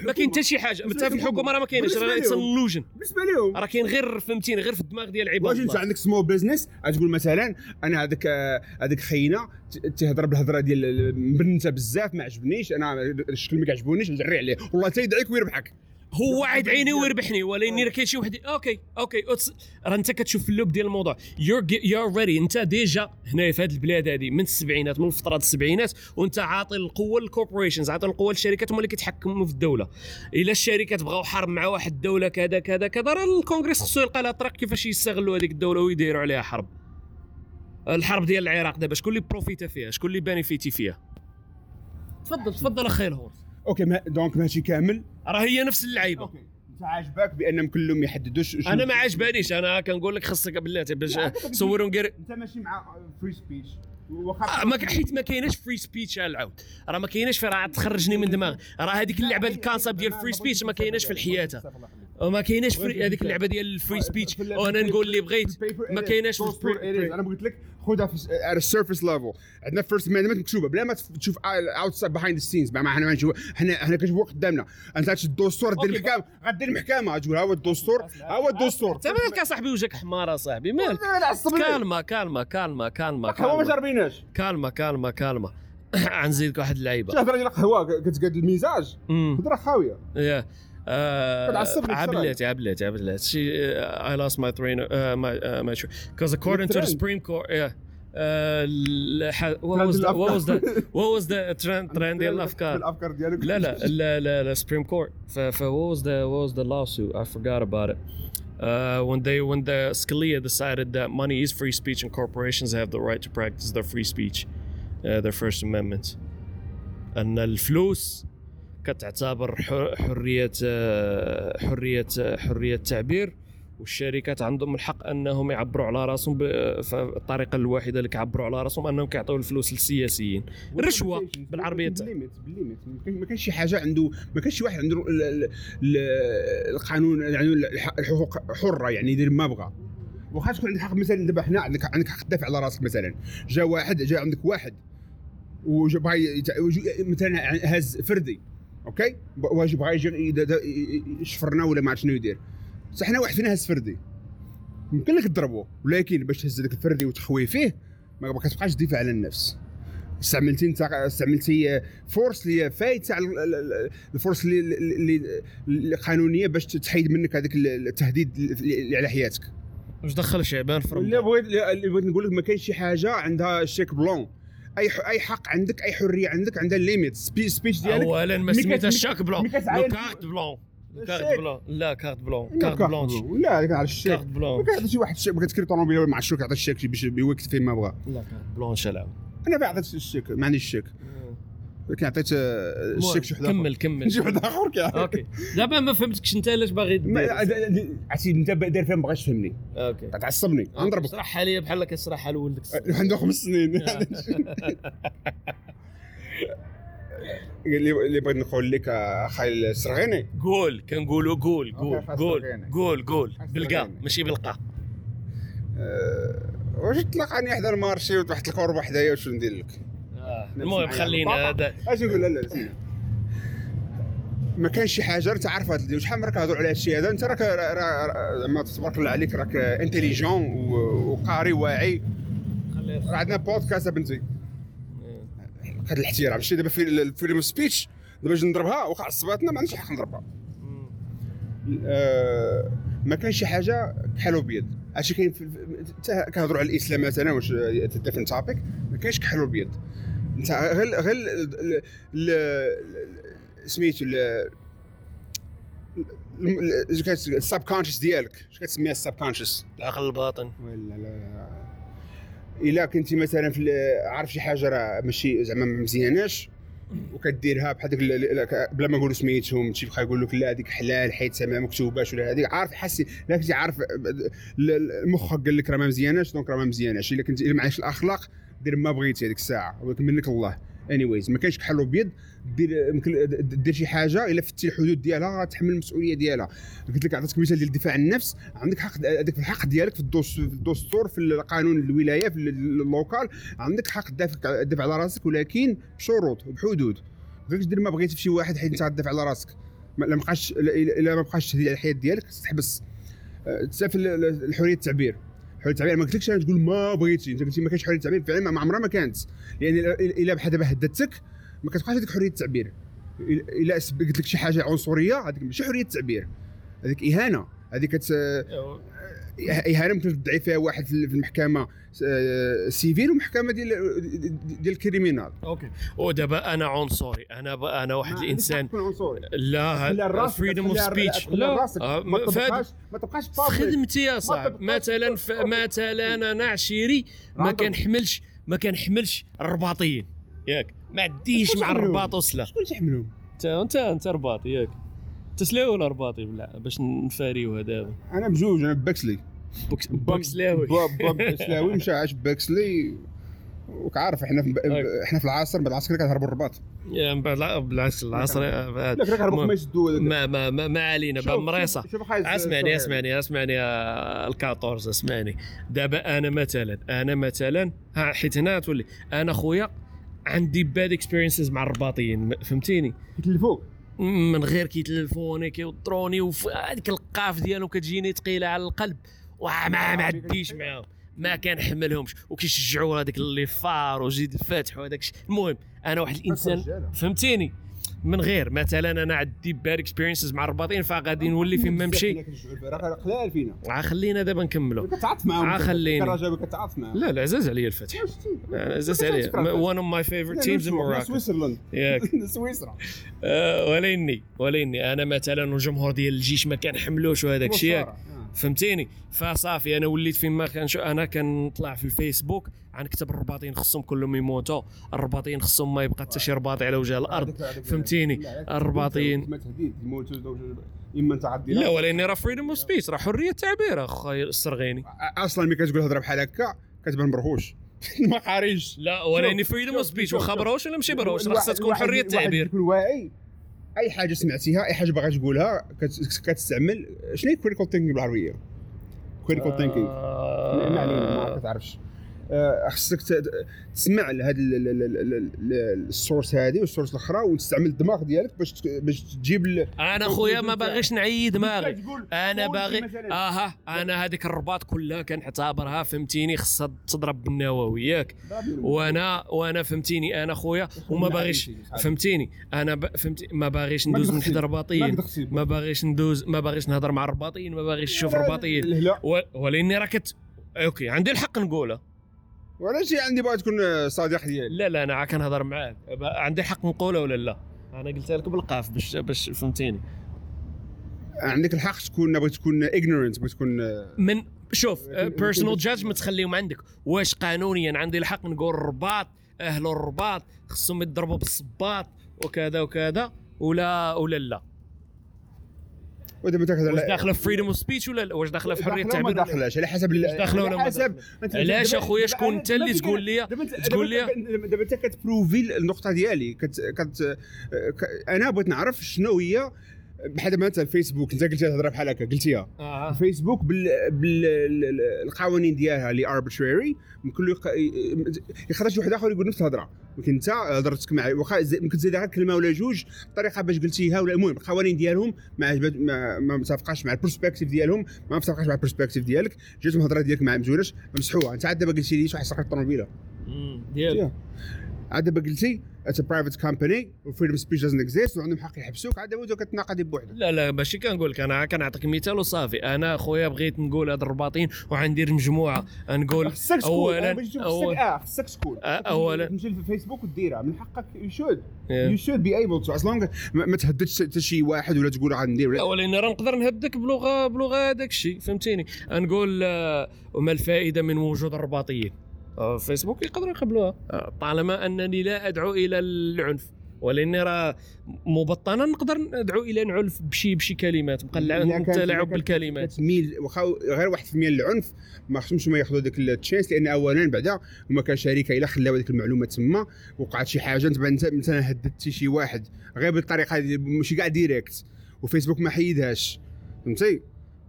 [SPEAKER 1] ما كاين. حتى شي
[SPEAKER 2] حاجة
[SPEAKER 1] حتى في الحكومة راه ما كاينش
[SPEAKER 2] بالنسبة
[SPEAKER 1] راه
[SPEAKER 2] it's
[SPEAKER 1] illusion
[SPEAKER 2] بالنسبة لهم
[SPEAKER 1] راه كاين غير فهمتيني غير في الدماغ ديال العباد
[SPEAKER 2] واش انت. عندك سمول بزنس تقول مثلا أنا هذاك هذاك خينا تهضر بالهضرة ديال مبنته بزاف ما عجبنيش أنا الشكل ما كيعجبونيش نزري عليه. والله تيدعيك ويربحك.
[SPEAKER 1] هو واعد عيني ويربحني ولكن راه كاين شي واحد أوكي أوكي راه أنت كتشوف اللب ديال الموضوع. يور يور ريدي أنت ديجا هنا في هذه البلاد هذه من السبعينات من فترة السبعينات وأنت عاطي القوة للكوربوريشنز عاطي القوة للشركات هما اللي كيتحكموا في الدولة. إلا الشركات بغاو حرب مع واحد الدولة كذا كذا كذا راه الكونغرس خصو يلقى لها طريق كيفاش يستغلوا هذيك الدولة ويديروا عليها حرب. الحرب ديال العراق دابا شكون اللي بروفيتا فيها؟ شكون اللي بانيفيتي فيها؟ تفضل تفضل أخي الهورس.
[SPEAKER 2] أوكي ما دونك ماشي كامل.
[SPEAKER 1] راه هي نفس اللعيبة.
[SPEAKER 2] أوكي. أنت عاجبك بأنهم كلهم يحددوش شو-
[SPEAKER 1] أنا ما عجبانيش. أنا كنقول لك خصك بلاتي باش صوروا
[SPEAKER 2] أنت ماشي مع فري سبيتش
[SPEAKER 1] آه، ما حيت ما كايناش فري سبيتش العود. راه ما كايناش في راه تخرجني من دماغي. راه هذيك اللعبة الكونسيبت ديال فري سبيتش ما كايناش في الحياة وما كايناش هذيك اللعبة ديال الفري سبيتش وأنا نقول اللي بغيت. ما كايناش في
[SPEAKER 2] أنا قلت لك خذها في على السيرفيس ليفل عندنا فيرست امندمنت مكتوبة. بلا ما تشوف اوتسايد بيهايند السينز ما إحنا ما نشوف إحنا إحنا كنشوفوا قدامنا. أنت تشد الدستور دير المحكمه غدير المحكمة. تقول ها هو الدستور؟ ها هو الدستور.
[SPEAKER 1] أنت مالك يا صاحبي وجهك حمار صاحبي؟ مالك كالما كالما كالما كالما
[SPEAKER 2] هو ما
[SPEAKER 1] كالما
[SPEAKER 2] جربيناش
[SPEAKER 1] كالما كالما كالما غنزيدك (coughs) واحد اللعيبة.
[SPEAKER 2] تهضر ديال القهوه كتقاد المزاج.
[SPEAKER 1] امم
[SPEAKER 2] هضره
[SPEAKER 1] خاوية. Uh,
[SPEAKER 2] كتعصبني
[SPEAKER 1] عبلت عبلت عبلت she uh, I lost my train uh, my uh, my because according to the
[SPEAKER 2] trend.
[SPEAKER 1] Supreme Court yeah uh, الح- what
[SPEAKER 2] Trend
[SPEAKER 1] was the, what
[SPEAKER 2] الأفكار.
[SPEAKER 1] was the (laughs) what was the trend trend ديال الافكار
[SPEAKER 2] الافكار ديالك
[SPEAKER 1] لا لا لا لا لا Supreme Court ف, ف what was the what was the lawsuit I forgot about it uh, when they when the Scalia decided that money is free speech and corporations have the right to practice their free speech uh, their First Amendment ان الفلوس كتعتبر حرية آه، حرية آه، حرية تعبير والشركات عندهم الحق أنهم يعبروا على رأسهم ب- فالطريقة الوحيده اللي كيعبروا على رأسهم أنهم كيعطيو الفلوس للسياسيين. رشوة بالعربية
[SPEAKER 2] بال limite بال limite ما كاينش شي حاجة عنده ما كاينش شي واحد عنده ال- ال- ال- القانون يعني الح- الحقوق حرة يعني يدير ما بغى واخا تكون عندك حق مثلا دابا حنا عندك عندك حق تدافع على راسك مثلا. جا واحد جا عندك واحد وج- مثلا هز فردي. okay؟ واش بغا يجي يشفرنا ولا ما عرفت شنو يدير. صح حنا واحد فينا هز فردي. يمكن لك تضربه ولكن باش تهز داك الفردي وتخوي فيه ما كتبقاش تدافع على النفس. استعملتي انت استعملتي force اللي هي فايته على ال- ال- ال- ال force اللي اللي اللي قانونية باش تحيد منك هذاك التهديد اللي على حياتك.
[SPEAKER 1] واش دخل شعبان في
[SPEAKER 2] اللي
[SPEAKER 1] رمضان
[SPEAKER 2] بغيت اللي بغيت نقول لك ما كاينش شي حاجة عندها شيك بلون أي ح- أي حق عندك أي حرية عندك عندها ليميت سبيتش ديالك
[SPEAKER 1] اولا ما
[SPEAKER 2] ملي كت-
[SPEAKER 1] سميتهاش
[SPEAKER 2] ملي-
[SPEAKER 1] شاك بلون. لو كارت بلون كارت. بلون لا كارت بلون كارت بلونش
[SPEAKER 2] لا هذاك على الشيك
[SPEAKER 1] كارت بلون
[SPEAKER 2] كاين شي واحد الشيك بغا تكري طوموبيل مع الشوك يعطي الشيك باش يوقف فيه ما بغا.
[SPEAKER 1] لا كارت بلونش العب
[SPEAKER 2] أنا عطيت الشيك ما عنديش الشيك ولكن عطيت آه، الشيك شي واحد.
[SPEAKER 1] كمل كمل.
[SPEAKER 2] شي واحد آخر كي (laughs)
[SPEAKER 1] أوكي. دابا ما فهمتكش أنت علاش باغي.
[SPEAKER 2] عرفتي أنت داير فيها ما بغاش تفهمني.
[SPEAKER 1] أوكي.
[SPEAKER 2] تعصبني غنضربك
[SPEAKER 1] اشرحها لي بحال كتشرحها لولدك (laughs)
[SPEAKER 2] عنده خمس سنين. (laughs) اللي بغيت نقول لك أخي السرغيني.
[SPEAKER 1] قول كنقولوا قول قول قول. قول قول. بالقا. ماشي بالقا.
[SPEAKER 2] آه، واش تلقاني حدا المارشي وتحت القربه حدايا واش ندير لك؟
[SPEAKER 1] آه، المهم خلينا
[SPEAKER 2] اش نقول لا لا. ما كانش شي حاجة أنت عارف هاد شحال من راك كنهضروا على هادشي هذا؟ أنت راك را- را- زعما تبارك الله عليك راك intelligent وقاري واعي. راه عندنا بودكاست بنتي. هذا الاحترام. شتي دابا في ال freedom speech دابا باش نضربها وقع عصباتنا ما عنديش حق نضربها. آه، ما كانش شي حاجة كحل وبيض. هادشي كاين كنهضروا على الإسلام مثلا واش different topic ما كاينش كحل وبيض. غير غير سميتو ال subconscious ديالك. اش كتسميها ال subconscious
[SPEAKER 1] العقل الباطن.
[SPEAKER 2] ولا لا. إلا كنتي مثلا في عارف شي حاجة راه ماشي زعما ما مزياناش وكديرها بحال ال- بلا ما نقولوا سميتهم شي بقى يقول لك لا هذيك حلال حيت ما مكتوباش ولا هذيك. عارف حسي لا كنتي عارف مخك قال لك راه ما مزياناش donc راه ما مزياناش. إلا كنتي إلا معاش الأخلاق دير ما بغيتي هذيك الساعة ولكن منك الله. اني ما كاينش كحل وبيض دير دير شي حاجة إلا فتي الحدود ديالها غتحمل المسؤولية ديالها. قلت لك عطيتك مثال ديال الدفاع عن النفس عندك حق هذاك الحق ديالك في الدستور في القانون الولاية في ال- ال local عندك حق تدافع تدافع على راسك ولكن بشروط وبحدود. ما دير ما بغيتي في شي واحد حيت انت غتدافع على راسك. ما- بقاش الا ما بقاش تهدي على الحياة ديالك تحبس أه، تسافل الحرية التعبير. حريه التعبير ما قلتلكش أنا تقول ما بغيتي. أنت قلتي ما كاينش حرية التعبير فعلا ما عمرها ما كانت. لأن الا بحال دابا هددتك ما كتبقاش هذيك حرية التعبير الا قلت لك شي حاجة عنصرية هذيك ماشي حرية التعبير هذيك إهانة. هذيك اهانه ممكن تدعي فيها واحد في المحكمة آه، civil ومحكمة ديال ديال ال
[SPEAKER 1] criminel. okay. ودابا أنا عنصري أنا ب... أنا واحد
[SPEAKER 2] الإنسان
[SPEAKER 1] لا فريدم اوف سبيتش لا آه،
[SPEAKER 2] ما تبقاش ما تبقاش
[SPEAKER 1] خدمتي يا صاحبي. مثلا. مثلا أنا عشيري ما كنحملش ما كنحملش الرباطيين. ياك. ما عنديش مع؟ الرباط وصله
[SPEAKER 2] شكون تحملهم
[SPEAKER 1] أنت أنت أنت رباطي ياك. تسلاوي ولا رباطي باش نفاريوها دابا
[SPEAKER 2] أنا بجوج
[SPEAKER 1] أنا
[SPEAKER 2] باب باب بكسلاوي مشى عاش بكسلي وكعارف إحنا في. إحنا في العصر بعد العصر كنهربوا الرباط.
[SPEAKER 1] يا من بعد بالعكس العصر.
[SPEAKER 2] ما.
[SPEAKER 1] ما ما ما, علينا بقى
[SPEAKER 2] مريصة.
[SPEAKER 1] اسمعني. اسمعني اسمعني الكاطورز اسمعني. دابا أنا مثلا أنا مثلا حيت هنا تولي أنا خويا عندي باد اكسبيرينسز مع الرباطيين فهمتيني؟
[SPEAKER 2] يتلفوك
[SPEAKER 1] من غير كيتلفوني كيوضروني وهذيك القاف ديالهم كتجيني ثقيله على القلب. وما ما عديش معاهم. ما كنحملهمش. وكيشجعوا هذاك les FAR وزيد الفاتح وهذاك الشيء. المهم أنا واحد الإنسان فهمتيني؟ من غير مثلا أنا عندي bad experiences مع الرباطين فغادي نولي فين ما نمشي.
[SPEAKER 2] راه قلال فينا
[SPEAKER 1] عا خلينا دابا نكملوا
[SPEAKER 2] كتعاطف معاهم.
[SPEAKER 1] عا خليني.
[SPEAKER 2] كراجل كتعاطف معاهم.
[SPEAKER 1] لا لا عزاز عليا الفتح عزاز عليا. one of my favorite teams in Morocco.
[SPEAKER 2] Switzerland
[SPEAKER 1] ياك. (laughs)
[SPEAKER 2] سويسرا.
[SPEAKER 1] آه، وليني وليني. أنا مثلا والجمهور ديال الجيش ما كنحملوش وهذاك الشيء
[SPEAKER 2] آه.
[SPEAKER 1] فهمتيني؟ فصافي أنا وليت فين ما كنشو أنا كنطلع في الفيسبوك غنكتب الرباطين خصهم كلهم يموتوا الرباطين خصهم ما يبقى حتى شي رباطي على وجه الأرض. فهمتيني؟ الرباطيين
[SPEAKER 2] إما غادي
[SPEAKER 1] لا ولاني راه freedom of speech راه حرية تعبير اخويا السرغيني.
[SPEAKER 2] أصلا ملي كتقول هضرة بحال هكا كتبان مرهوش (laughs) ما قاريش
[SPEAKER 1] لا
[SPEAKER 2] شوف، freedom
[SPEAKER 1] of
[SPEAKER 2] speech
[SPEAKER 1] واخا. بروش ولا ماشي بروش راه خصها تكون
[SPEAKER 2] حرية
[SPEAKER 1] تعبير.
[SPEAKER 2] يكون واعي. أي حاجة سمعتيها أي حاجة باغا تقولها كت- كتستعمل. شنو هي critical thinking بالعربية؟ critical thinking ما علينا ما كتعرفش. آه، خصك ت- تسمع لهاد ال- ال- ال- ال- ال- ال source هذه وال source الاخرى وتستعمل الدماغ ديالك باش باش تجيب
[SPEAKER 1] أنا خويا ما باغيش نعيي دماغي
[SPEAKER 2] أنا
[SPEAKER 1] باغي. آها أنا هذيك الرباط كلها كنعتبرها فهمتيني خصها تضرب بالنووي ياك وأنا وأنا فهمتيني أنا خويا وما باغيش فهمتيني أنا. فهمتي ما باغيش ندوز من. حدا
[SPEAKER 2] ما
[SPEAKER 1] رباطيين. ما باغيش ندوز ما باغيش نهضر مع الرباطيين ما باغيش نشوف رباطيين. ولاني راه كت okay عندي الحق نقولها
[SPEAKER 2] ولا شي عندي باغي تكون صديق ديالي
[SPEAKER 1] لا لا أنا عا كنهضر معاك. عندي الحق نقولها ولا لا؟ أنا قلتها لك بالقاف باش باش فهمتيني.
[SPEAKER 2] عندك الحق تكون بغيت تكون ignorant بغيت تكون
[SPEAKER 1] من شوف
[SPEAKER 2] personal
[SPEAKER 1] judgment خليهم عندك. واش قانونيا؟ عندي الحق نقول الرباط أهل الرباط خصهم يضربوا بالصباط وكذا وكذا ولا ولا لا؟
[SPEAKER 2] ودابا تاخذ
[SPEAKER 1] واش داخلة في فريدم اوف سبيتش ولا لا؟ واش داخلة في
[SPEAKER 2] حرية
[SPEAKER 1] التعبير لا؟
[SPEAKER 2] داخلاش على حسب على
[SPEAKER 1] ما
[SPEAKER 2] حسب؟ أنت-
[SPEAKER 1] علاش
[SPEAKER 2] أخويا
[SPEAKER 1] شكون انت اللي تقول لي تقول لي
[SPEAKER 2] دابا أنت كت prove ي النقطة ديالي كت كت أنا بغيت نعرف شنو هي بحال دابا مثلا فيسبوك انت قلتي الهضره بحال هكا قلتيها
[SPEAKER 1] آه.
[SPEAKER 2] فيسبوك بال بالقوانين ديالها اللي arbitrary ممكن له يقدر شي واحد آخر يقول نفس الهضرة. ممكن انت هضرتك مع واخا تزيد غير كلمة ولا جوج الطريقة باش قلتيها ولا المهم القوانين ديالهم ما عجبت ما, ما متفقاش مع ال perspective ديالهم ما متفقاش مع ال perspective ديالك. جات الهضره ديالك مع مزويناش مسحوها. انت عاد دابا قلتي لي شي واحد سرق الطوموبيله
[SPEAKER 1] مم، ديال.
[SPEAKER 2] عاد دابا قلتي it's private company و freedom speech doesn't exist وعندهم حق يحبسوك. عاد انت كتناقضي بوحدك
[SPEAKER 1] لا لا ماشي كنقول لك أنا كنعطيك مثال وصافي. أنا خويا بغيت نقول هاد الرباطين وغندير مجموعة. نقول
[SPEAKER 2] خصك تكون
[SPEAKER 1] اولا أول-
[SPEAKER 2] خصك تكون.
[SPEAKER 1] آه، أولاً.
[SPEAKER 2] تمشي للفيسبوك وديرها. من حقك you
[SPEAKER 1] should.
[SPEAKER 2] you should be able to as long ما تهددش حتى شي واحد ولا تقول غندير
[SPEAKER 1] لا ولكن راه نقدر نهددك بلغه بلغة هذاك الشيء فهمتيني؟ نقول آه، وما الفائدة من وجود الرباطيين؟ آه، فيسبوك يقدروا يقبلوها. آه، طالما أنني لا أدعو إلى العنف ولأني راه مبطنا نقدر ندعو إلى العنف بشي بشي كلمات بقى التلاعب بالكلمات.
[SPEAKER 2] كتميل واخا غير 1% للعنف ما خصهمش هما ياخذوا ديك ال chance لأن اولا بعدا هما كشركه إلا خلاو ديك المعلومة تما وقعت شي حاجة انت انت مثلا هددتي شي واحد غير بالطريقة هذه ماشي كاع direct وفيسبوك ما حيدهاش فهمتي؟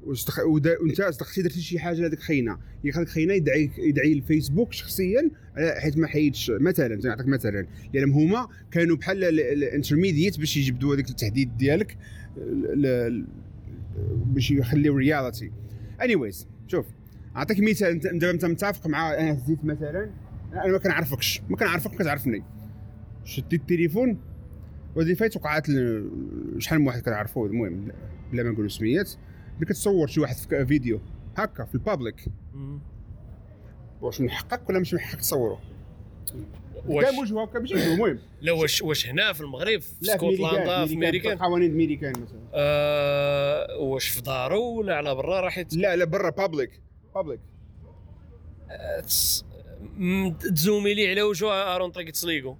[SPEAKER 2] واستخ... ودا... وانت استخدمتي درتي شي حاجة لهذيك خينا هذيك خينا يدعي يدعي الفيسبوك شخصيا حيت ما حيدش مثلا نعطيك مثلا. لأن هما كانوا بحال ال intermediate باش يجبدوا هذاك التهديد ديالك ل... باش يخليو reality anyways شوف أعطيك مثال انت دابا انت متفق مع أنا هزيت مثلا أنا ما كنعرفكش ما كنعرفك ما كتعرفني. شديت التليفون وهذه فايت وقعت ل- شحال من واحد كنعرفوه المهم بلا ما نقولوا سميات. اللي كتصور شي واحد في فيديو. هكا في ال
[SPEAKER 1] public.
[SPEAKER 2] واش من حقك ولا مش من حقك تصوره؟
[SPEAKER 1] واش؟
[SPEAKER 2] كان وجهه هكا ماشي المهم.
[SPEAKER 1] لا واش واش هنا في المغرب في اسكتلندا في امريكان
[SPEAKER 2] القوانين الميريكان مثلا.
[SPEAKER 1] آه واش في دارو ولا على برا راح.
[SPEAKER 2] لا لا برا بابليك بابليك
[SPEAKER 1] تس- م- تزومي لي على وجهه أرون طريق تسليقو
[SPEAKER 2] من-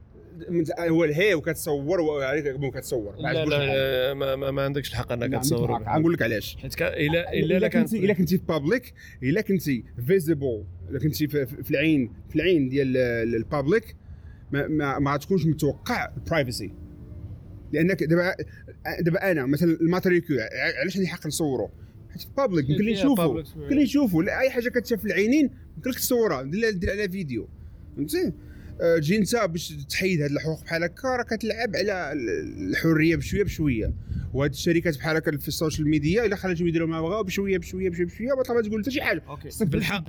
[SPEAKER 2] هو الهي وكتصور وعليك كتصور.
[SPEAKER 1] لا لا, لا ما, ما, ما عندكش الحق إنك تصور.
[SPEAKER 2] غنقول لك علاش.
[SPEAKER 1] حيت الا الا إلا
[SPEAKER 2] كنتي إلا كنتي في بابليك إلا كنتي فيزيبل إلا كنتي في, في العين في العين ديال ال public ما ما, ما غتكونش متوقع ال privacy لأنك دابا دابا أنا مثلا ال matricule علاش عندي حق نصورو حيت في public يمكن
[SPEAKER 1] public
[SPEAKER 2] يمكن لا أي حاجة كتشاف في العينين يمكن لك تصورها. دير عليها فيديو. فهمتي؟ آه، تجي انت باش تحيد هاد الحقوق بحال هكا راه كتلعب على الحرية بشوية بشوية. وهاد الشركات بحال هكا في ال social media إلا خرجوا يديروا ما بغاو بشوية بشوية بشوية بشوية ما تقول حتى شي حاجة.
[SPEAKER 1] بالحق.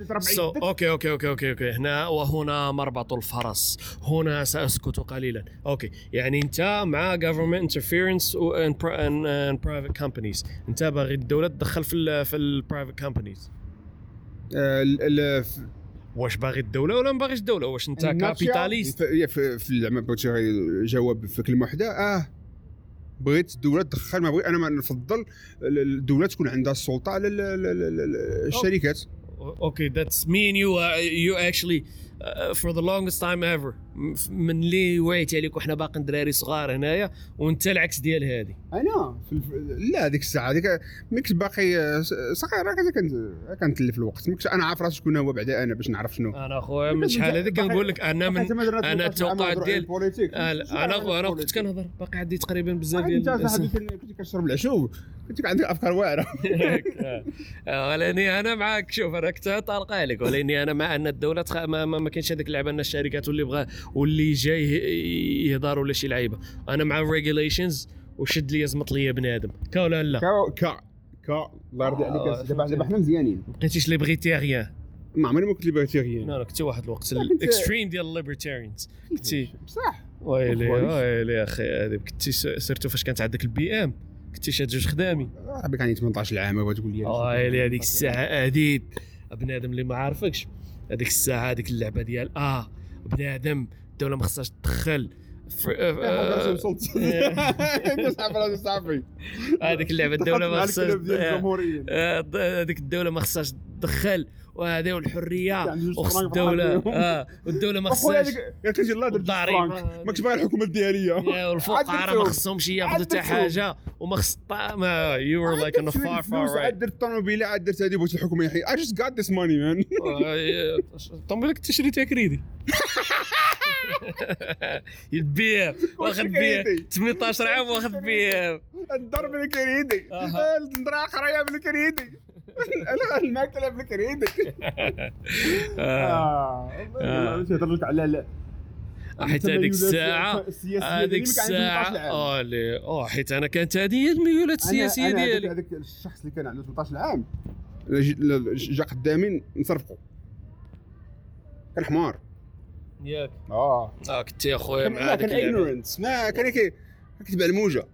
[SPEAKER 1] okay okay okay okay okay. هنا وهنا مربط الفرس. هنا سأسكت قليلا. okay. يعني أنت مع government interference and, pri- and, and private companies. أنت باغي الدولة تدخل في ال في ال
[SPEAKER 2] private companies آه، في-
[SPEAKER 1] واش باغي الدولة ولا ما باغيش الدولة؟ واش انت capitalist؟
[SPEAKER 2] في في, في زعما بغيت غير جواب في كلمة واحدة آه. بغيت الدولة تدخل ما بغي أنا ما نفضل ال- الدولة تكون عندها السلطة على ال- ال- ال- ال- الشركات.
[SPEAKER 1] أوكي ذاتس مي and you. Uh, you actually uh, for the من اللي وعيت عليك وحنا باقي دراري صغار هنايا وانت العكس ديال هذه
[SPEAKER 2] أنا في الف... لا هذيك الساعة هذيك ملي كنت باقي آه، صغير كنت كنتلف الوقت. ملي أنا عارف راسي شكون هو بعدا أنا باش نعرف شنو.
[SPEAKER 1] أنا خويا من شحال هذيك كنقول لك أنا من أنا التوقعات ديال- آه، أنا أنا كنت كنهضر. باقي عندي تقريبا بزاف
[SPEAKER 2] انت
[SPEAKER 1] ديال
[SPEAKER 2] صاحبي كنت كتشرب العشوب كنت عندك أفكار واعرة. (laughs)
[SPEAKER 1] آه، ولاني أنا معاك. شوف أنا كنت طالقة عليك. ولاني أنا مع أن الدولة. ما, ما, كاينش هذيك اللعبة أن الشركات واللي بغى واللي جاي يهضر ولا شي لعيبة. أنا مع ال regulations وشد لي زمط لي بنادم. كا ولا لا؟
[SPEAKER 2] كا كا كا. الله يرضي
[SPEAKER 1] آه،
[SPEAKER 2] عليك دابا
[SPEAKER 1] فهمتي.
[SPEAKER 2] دابا حنا مزيانين.
[SPEAKER 1] ما بقيتيش libertarian
[SPEAKER 2] ما عمري ما كنت libertarian
[SPEAKER 1] لا لا كنت واحد الوقت
[SPEAKER 2] ال
[SPEAKER 1] extreme ديال ال libertarians كنتي
[SPEAKER 2] بصح.
[SPEAKER 1] ويلي. ويلي أخي هذه كنتي surtout فاش كانت عندك ال BM كنتي شاد جوج خدامي.
[SPEAKER 2] كان عندي 18 عام بغا تقول لي
[SPEAKER 1] ويلي هذيك الساعة هذيك بنادم اللي ما عارفكش. هذيك الساعة هذيك اللعبة ديال آه. بنادم الدولة ما خصهاش تدخل آه،
[SPEAKER 2] صاحبي صاحبي
[SPEAKER 1] هذيك اللعبه الدولة ما خصهاش آه، آه، هذيك الدولة ما خصهاش دخل وهذا والحرية
[SPEAKER 2] يعني
[SPEAKER 1] وخص
[SPEAKER 2] الدولة.
[SPEAKER 1] آه والدولة ما خصهاش.
[SPEAKER 2] قالت لي الله درت ماكش باغي الحكومة الديالية.
[SPEAKER 1] يا والفقراء ما خصهمش ياخذوا حتى. حاجة. وما خص الطعام يو ار لايك ان فار فار
[SPEAKER 2] عاد درت الطوموبيله عاد درت هذه بغيت الحكومة. يحيي I just got this money man.
[SPEAKER 1] الطوموبيله كنت شريتها كريدي. (laughs) البيع واخذ بيع
[SPEAKER 2] كريدي.
[SPEAKER 1] 18 عام واخذ بيع
[SPEAKER 2] الضرب بالكريدي
[SPEAKER 1] أها.
[SPEAKER 2] النضرة خريه (laughs) بالكريدي الماكله بالكريدي (laughs)
[SPEAKER 1] آه. آه.
[SPEAKER 2] تهضر لك على لا.
[SPEAKER 1] حيت هذيك
[SPEAKER 2] الساعة
[SPEAKER 1] هذيك
[SPEAKER 2] ديالي كان عنده 18
[SPEAKER 1] الساعة.
[SPEAKER 2] عام.
[SPEAKER 1] آه لي آه حيت أنا كانت هذه هي الميولات
[SPEAKER 2] أنا- السياسية هذاك-
[SPEAKER 1] ديالي.
[SPEAKER 2] هذاك الشخص اللي كان عنده 18 عام. جا قدامي نصرفقوا كان حمار.
[SPEAKER 1] ياك.
[SPEAKER 2] آه.
[SPEAKER 1] آه كنت يا خويا مع
[SPEAKER 2] ignorance ما كان كي كتبع الموجة.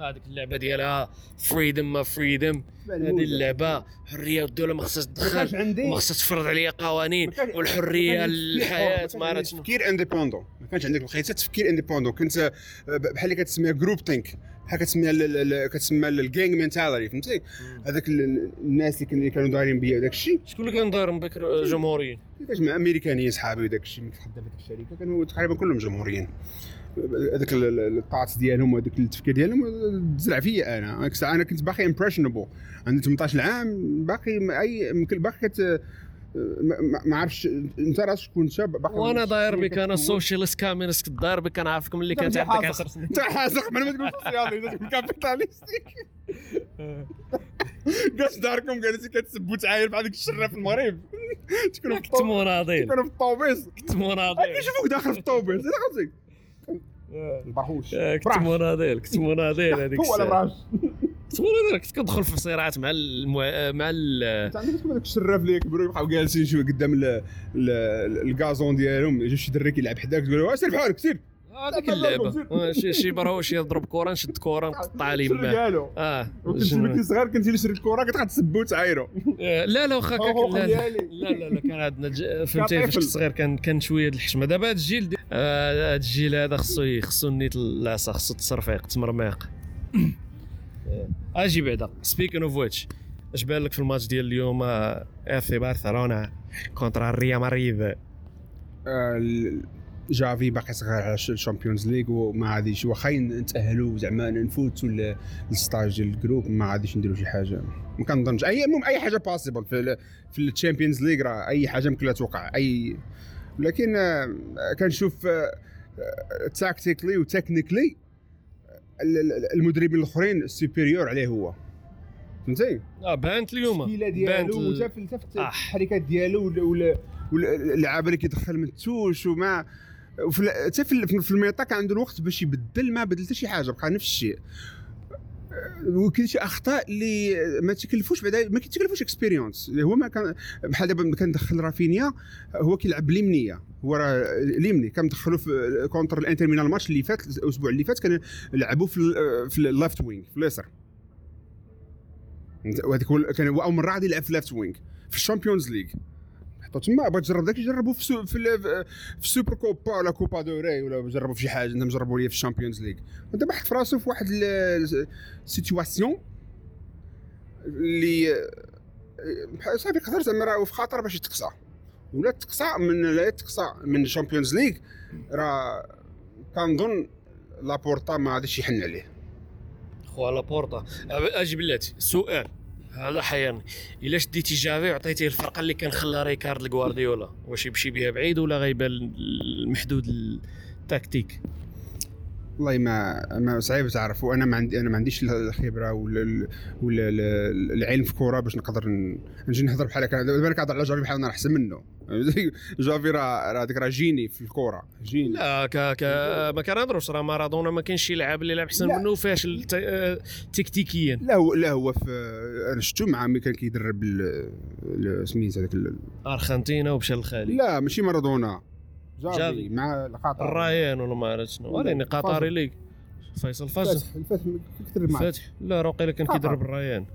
[SPEAKER 1] هذيك اللعبة ديالها. freedom ما freedom هذه اللعبة. حريه والدولة ما خصهاش تدخل. وما خصهاش تفرض عليا قوانين. والحرية
[SPEAKER 2] ما كانش الحياة
[SPEAKER 1] ما
[SPEAKER 2] حر،
[SPEAKER 1] عرفت
[SPEAKER 2] ما
[SPEAKER 1] شنو
[SPEAKER 2] كانش تفكير indépendant ما كانش عندك الخيط تفكير indépendant كنت آه، بحال اللي كتسميها group think بحال كتسميها ال- ال- ال- كتسمى ال gang mentality فهمتي؟ هذاك ال- الناس اللي كان- اللي كانوا دايرين بيا داك الشيء.
[SPEAKER 1] شكون اللي كان داير بكر جمهوريين؟
[SPEAKER 2] كيفاش مع أمريكانيين صحابي وداك الشيء. ملي كنت خدام في الشركة كانوا تقريبا كلهم جمهوريين. هذاك ال- ال- الطاعات ديالهم وهذاك التفكير ديالهم تزرع فيا أنا. أنا كنت باقي impressionable عندي 18 عام باقي أي يمكن باقي كت ما- ما ما عرفتش. أنت راسك شاب باقي
[SPEAKER 1] وأنا داير بك أنا socialist communist داير بك أنا عارفكم اللي كانت عندك
[SPEAKER 2] حازق.
[SPEAKER 1] 10 سنين
[SPEAKER 2] أنت حازق ما تقول socially انت تكون capitalistic قاش داركم جالس كتسب وتعاير بحال ديك الشرة في المغرب. تكونوا في
[SPEAKER 1] كنت مناضل
[SPEAKER 2] تكونوا في الطوبيس؟
[SPEAKER 1] كنت مناضل
[SPEAKER 2] كيشوفوك داخل في الطوبيس. البرهوش
[SPEAKER 1] آه، كنت مناضل كنت مناضل هذيك
[SPEAKER 2] هو ولا
[SPEAKER 1] الساعة.
[SPEAKER 2] براش؟
[SPEAKER 1] كنت كندخل في صراعات مع المو... مع ال...
[SPEAKER 2] أنت عندك تكون داك الشراف اللي يكبروا يبقاو جالسين شوية قدام ال- ال- الكازون ديالهم يجي شي دري كيلعب حداك تقول له سير بحالك سير.
[SPEAKER 1] هذيك
[SPEAKER 2] لا، اللعبة.
[SPEAKER 1] آه، شي برهوش يضرب كره نشد كره (laughs) نقطع ليه
[SPEAKER 2] شنو
[SPEAKER 1] معاه
[SPEAKER 2] قالوا. آه. كنت صغير كنت اللي شريت الكره كنت غتسبوا وتعايروا (laughs)
[SPEAKER 1] آه، لا لا واخا لا لا. لا كان عندنا فهمتي فاش. كنت صغير كان كان شوية د الحشمة. دابا هذا الجيل آه، هذا الجيل هذا خصو خصو نيت العصا خصو تصرفيق تمرميق (coughs) آه، أجي بعدا. speaking of which اش بان لك في الماتش ديال اليوم آه، FC برشلونه contre
[SPEAKER 2] آه، ال- جافي باقي صغير على ال Champions League وما غاديش واخا نتاهلوا زعما نفوتوا لل stage ديال ال group ما غاديش نديروا شي حاجة. ما كنظنش. اي المهم أي حاجة possible في في ال Champions League راه أي حاجة ممكن توقع. اي لكن آه، كنشوف tactically و technically المدربين الأخرين superior عليه هو. فهمتي؟
[SPEAKER 1] آه بانت اليوم.
[SPEAKER 2] التشكيله
[SPEAKER 1] بانت
[SPEAKER 2] ديالو وتا في
[SPEAKER 1] آه.
[SPEAKER 2] التحريكات ديالو ولا اللعابه اللي كيدخل من ال touche وما وفي حتى في ال- في ال mi-temps كان عنده الوقت باش يبدل ما بدل حتى شي حاجة بقى نفس الشيء. وكاين شي أخطاء اللي ما تكلفوش بعدا ما كيتكلفوش expérience هو ما كان بحال دابا كندخل رافينيا هو كيلعب باليمنيه هو راه اليمني كندخلو في contre الانتر ميلان الماتش اللي فات الأسبوع اللي فات كان لعبوا في في ال left wing في اليسار. وهذيك كان هو أول مرة غادي يلعب في left wing في ال Champions League حطو تما بغا تجرب داك يجربوا في في, في ال Supercopa ولا Copa del Rey ولا جربوا في شي حاجة انهم جربوا ليه في ال Champions League. ودابا حط في راسو في واحد ال situation اللي صافي يقدر زعما راه في خطر باش يتقصى. ولا تقصى من لا تقصى من ال Champions League راه كنظن لابورتا ما غاديش يحن عليه.
[SPEAKER 1] خو لابورتا. أجي بلاتي سؤال. هذا حيرني إلا شديتي جافي وعطيتيه الفرقة اللي كان خلى ريكارد لغوارديولا واش يمشي بها بعيد ولا غيبان المحدود التكتيك
[SPEAKER 2] والله ما ما صعيب تعرف وأنا ما عندي أنا ما عنديش الخبرة ولا ولا ال- العلم في الكره باش نقدر نجي نهضر بحال هكا. دابا أنا كنهضر على جافي بحال أنا أحسن منه. (laughs) جافي راه راه ديك راه جيني في الكره جيني.
[SPEAKER 1] لا ك ك ما كنهضروش راه مارادونا ما كاينش شي لاعب اللي لعب احسن. منه فاشل آه، تكتيكيا.
[SPEAKER 2] لا هو لا هو في أنا شفتو مع ملي كان كيدرب سميت هذاك ال-
[SPEAKER 1] أرجنتينا ومشى للخالي
[SPEAKER 2] لا ماشي مارادونا.
[SPEAKER 1] جافي.
[SPEAKER 2] جافي. مع القطر.
[SPEAKER 1] الرايان ولا ما عرفت شنو. وريني قطري ليك. فيصل فاز
[SPEAKER 2] الفتح الفتح كيدرب مع
[SPEAKER 1] فتح لا راه وقيلا كان. كيدرب الرايان.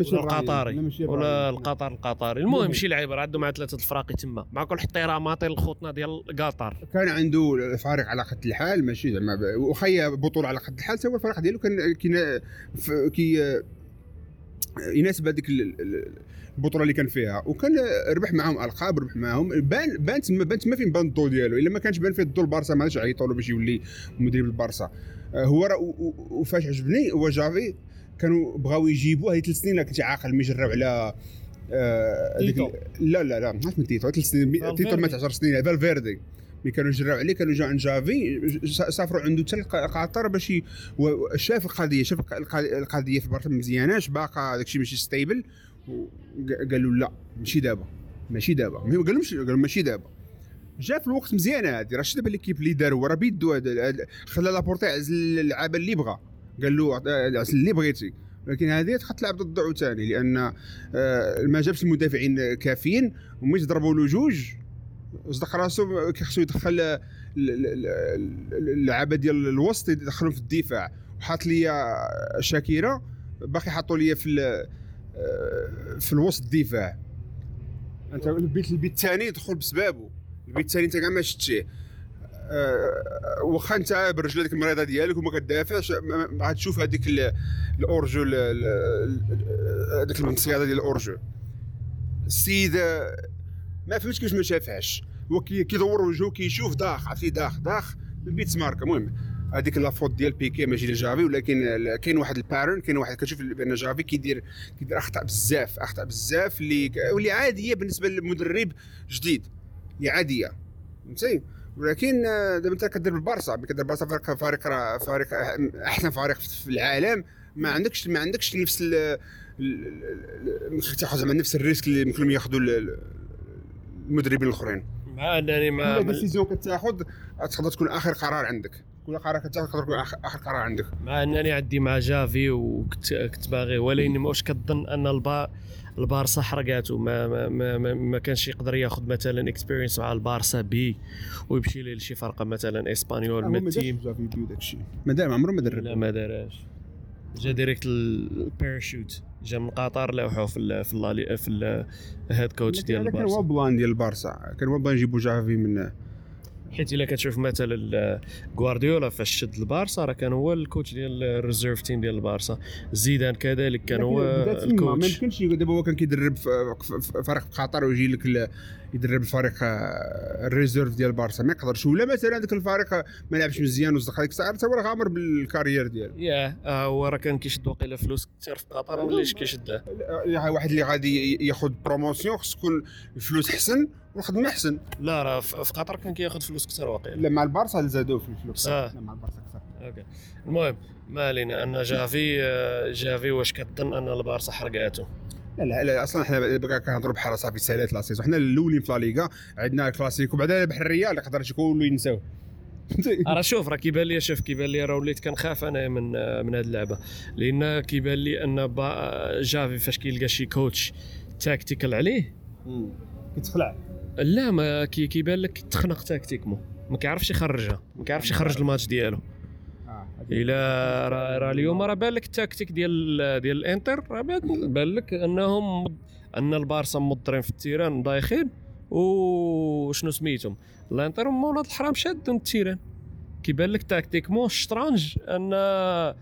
[SPEAKER 1] ولا القطري ولا. القطر القطري المهم شي لعيبه راه عندهم مع ثلاثة الفراقي تما مع كل احتراماتي للخوتنا ديال قطر
[SPEAKER 2] كان عنده فريق على قد الحال ماشي زعما وخيا بطولة على قد الحال هو الفريق ديالو كان كي يناسب هذيك ال- ال- البطولة اللي كان فيها. وكان ربح معاهم ألقاب ربح معاهم. بان بان تما بان تما فين بان الضو ديالو؟ إلا ما كانش بان فيه الضو البارسا ما عادش عيطوا له باش يولي مدرب البارسا. هو راه وفاش عجبني هو جافي. كانوا بغاو يجيبوه هي ثلاث سنين كنت عاقل ما يجراو على آه،
[SPEAKER 1] تيتو.
[SPEAKER 2] لا لا لا ماشي من تيتو ثلاث سنين. تيتو مات 10 سنين فالفيردي. ملي كانوا يجراو عليه كانوا جاو عند جافي سافروا عنده حتى لقطر باش شاف القضية شاف الق- الق- القضية في برشا مزياناش باقا داكشي ماشي stable قالوا لا ماشي دابا ماشي دابا. ما قالهمش قالوا ماشي دابا. جا في الوقت مزيانة هذه راه شتي دابا l'équipe اللي دار هو راه بيدو خلى لابورتا عزل اللعابه اللي بغى قال له اللي بغيتي ولكن هذه تلعب ضد عاوتاني لأن آه، ما جابش المدافعين كافيين ومش ضربوا له جوج. صدق راسو كيخصو يدخل ال- ال- ال- اللعابة ديال الوسط يدخلهم في الدفاع. وحاط لي شاكيرا باقي حطوا لي في آه، في الوسط الدفاع. أنت البيت البيت الثاني دخل بسبابه. البيت الثاني أنت كاع ما شفتيه. واخا انت برجل هذيك المريضة ديالك وما ما غاتشوف هذيك ال- الأورجو ال- ال- ال- هذيك المصياده ديال الأورجو. السيد آه، ما فهمتش كيفاش ما شافهاش. هو كي- كيدور وجهه كيشوف داخ عرفتي؟ داخ داخ البيت ماركه المهم هذيك la faute ديال بيكي ماشي جافي ولكن كاين واحد ال pattern كاين واحد كتشوف بأن جافي كيدير كيدير أخطاء بزاف أخطاء بزاف اللي واللي عادية بالنسبة للمدرب جديد. اللي عادية. فهمتي؟ ولكن آه، دابا انت كدير بالبارسا كدير بالبارسا فريق فريق فريق احسن فريق في العالم. ما عندكش ما عندكش نفس تاخذ زعما نفس ال risk اللي يمكن ياخذوا ال- ال- المدربين الاخرين.
[SPEAKER 1] مع انني ما
[SPEAKER 2] كل décision كتاخذ تقدر تكون آخر قرار عندك. كل قرار كتاخذ تقدر تكون آخر قرار عندك.
[SPEAKER 1] مع انني عندي مع جافي وكنت كنت باغي ولكن واش كظن أن البا البارسا حرقاتو. ما ما, ما, ما, ما كانش يقدر ياخذ مثلا experience مع البارسا B ويمشي لشي فرقة مثلا إسبانيول من ال team.
[SPEAKER 2] ما دار ما عمره ما درب.
[SPEAKER 1] لا ما داراش جا direct ال parachute جا من قطر لوحو في ال في ال في ال- ال head coach ديال
[SPEAKER 2] هذا كان هو
[SPEAKER 1] البارسا.
[SPEAKER 2] plan ديال البارسا. كان هو plan يجيبوا جافي من
[SPEAKER 1] حيت إلا كتشوف مثلا غوارديولا فاش شد البارسا راه كان هو ال coach ديال ال reserve team ديال البارسا. زيدان كذلك كان هو
[SPEAKER 2] تما، ما
[SPEAKER 1] ال coach.
[SPEAKER 2] يمكنش دابا هو كان كيدرب فريق في قطر ويجي لك يدرب الفريق آه، ال reserve ديال البارسا ما يقدرش ولا مثلا هذاك الفريق ما لعبش مزيان وصدق هذيك الساعة حتى هو راه غامر بال carrière ديالو.
[SPEAKER 1] ياه آه، هو راه كان كيشد واقيلا فلوس كثير في قطر ما وليش كيشدها
[SPEAKER 2] آه، واحد اللي غادي ياخذ promotion خص تكون الفلوس احسن والخدمة احسن
[SPEAKER 1] لا راه في قطر كان كياخذ فلوس كثير واقيلا
[SPEAKER 2] لا مع البارسا زادوه في الفلوس.
[SPEAKER 1] آه.
[SPEAKER 2] لا مع البارسا أكثر
[SPEAKER 1] okay. المهم ما علينا أن جافي آه، جافي واش كظن أن البارسا حرقاتو
[SPEAKER 2] لا لا, لا أصلا إحنا كنهضروا بحال صافي سالات la saison. حنا الاولين في لا ليغا عندنا الكلاسيكو بعدا بحال الريال يقدر كله ينساو فهمتي
[SPEAKER 1] راه شوف راه كيبان لي شوف كيبان لي راه وليت كنخاف أنا من من هذه اللعبة. لأن كيبان لي أن جافي فاش كيلقى شي coach tactical عليه
[SPEAKER 2] كتخلع
[SPEAKER 1] لا ما كي كيبان لك تخنق tactiquement ما كيعرفش يخرجها ما كيعرفش يخرج الماتش ديالو.
[SPEAKER 2] آه
[SPEAKER 1] الا راه اليوم. راه بان لك ال tactique ديال ديال الانتر راه بان لك أنهم أن البارسا موضرين في التيران دايخين وشنو سميتهم؟ الانتر هما ولاد الحرام شادين التيران. كيبان لك تاكتيكمون الشطرنج أن آه،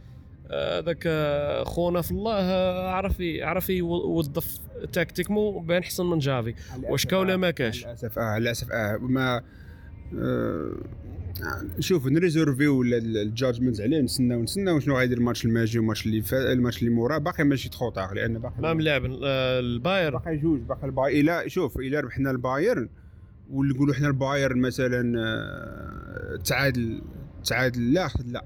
[SPEAKER 1] هذاك آه، خونا في الله آه، عرف عرف يوظف تاكتيكمو بان احسن من جافي. واش كا ولا ما كاش؟
[SPEAKER 2] للاسف آه للاسف آه ما آه شوف نريزيرفيو الجادجمنت عليه نتسناو نتسناو شنو غيدير الماتش الماجي والماتش اللي فا الماتش اللي موراه. باقي ماشي تخوطا لأن باقي
[SPEAKER 1] ما ملعب الباير.
[SPEAKER 2] باقي جوج باقي الباير. إلا شوف إلا ربحنا البايرن ونقولوا حنا البايرن مثلا آه، تعادل تعادل لا لا.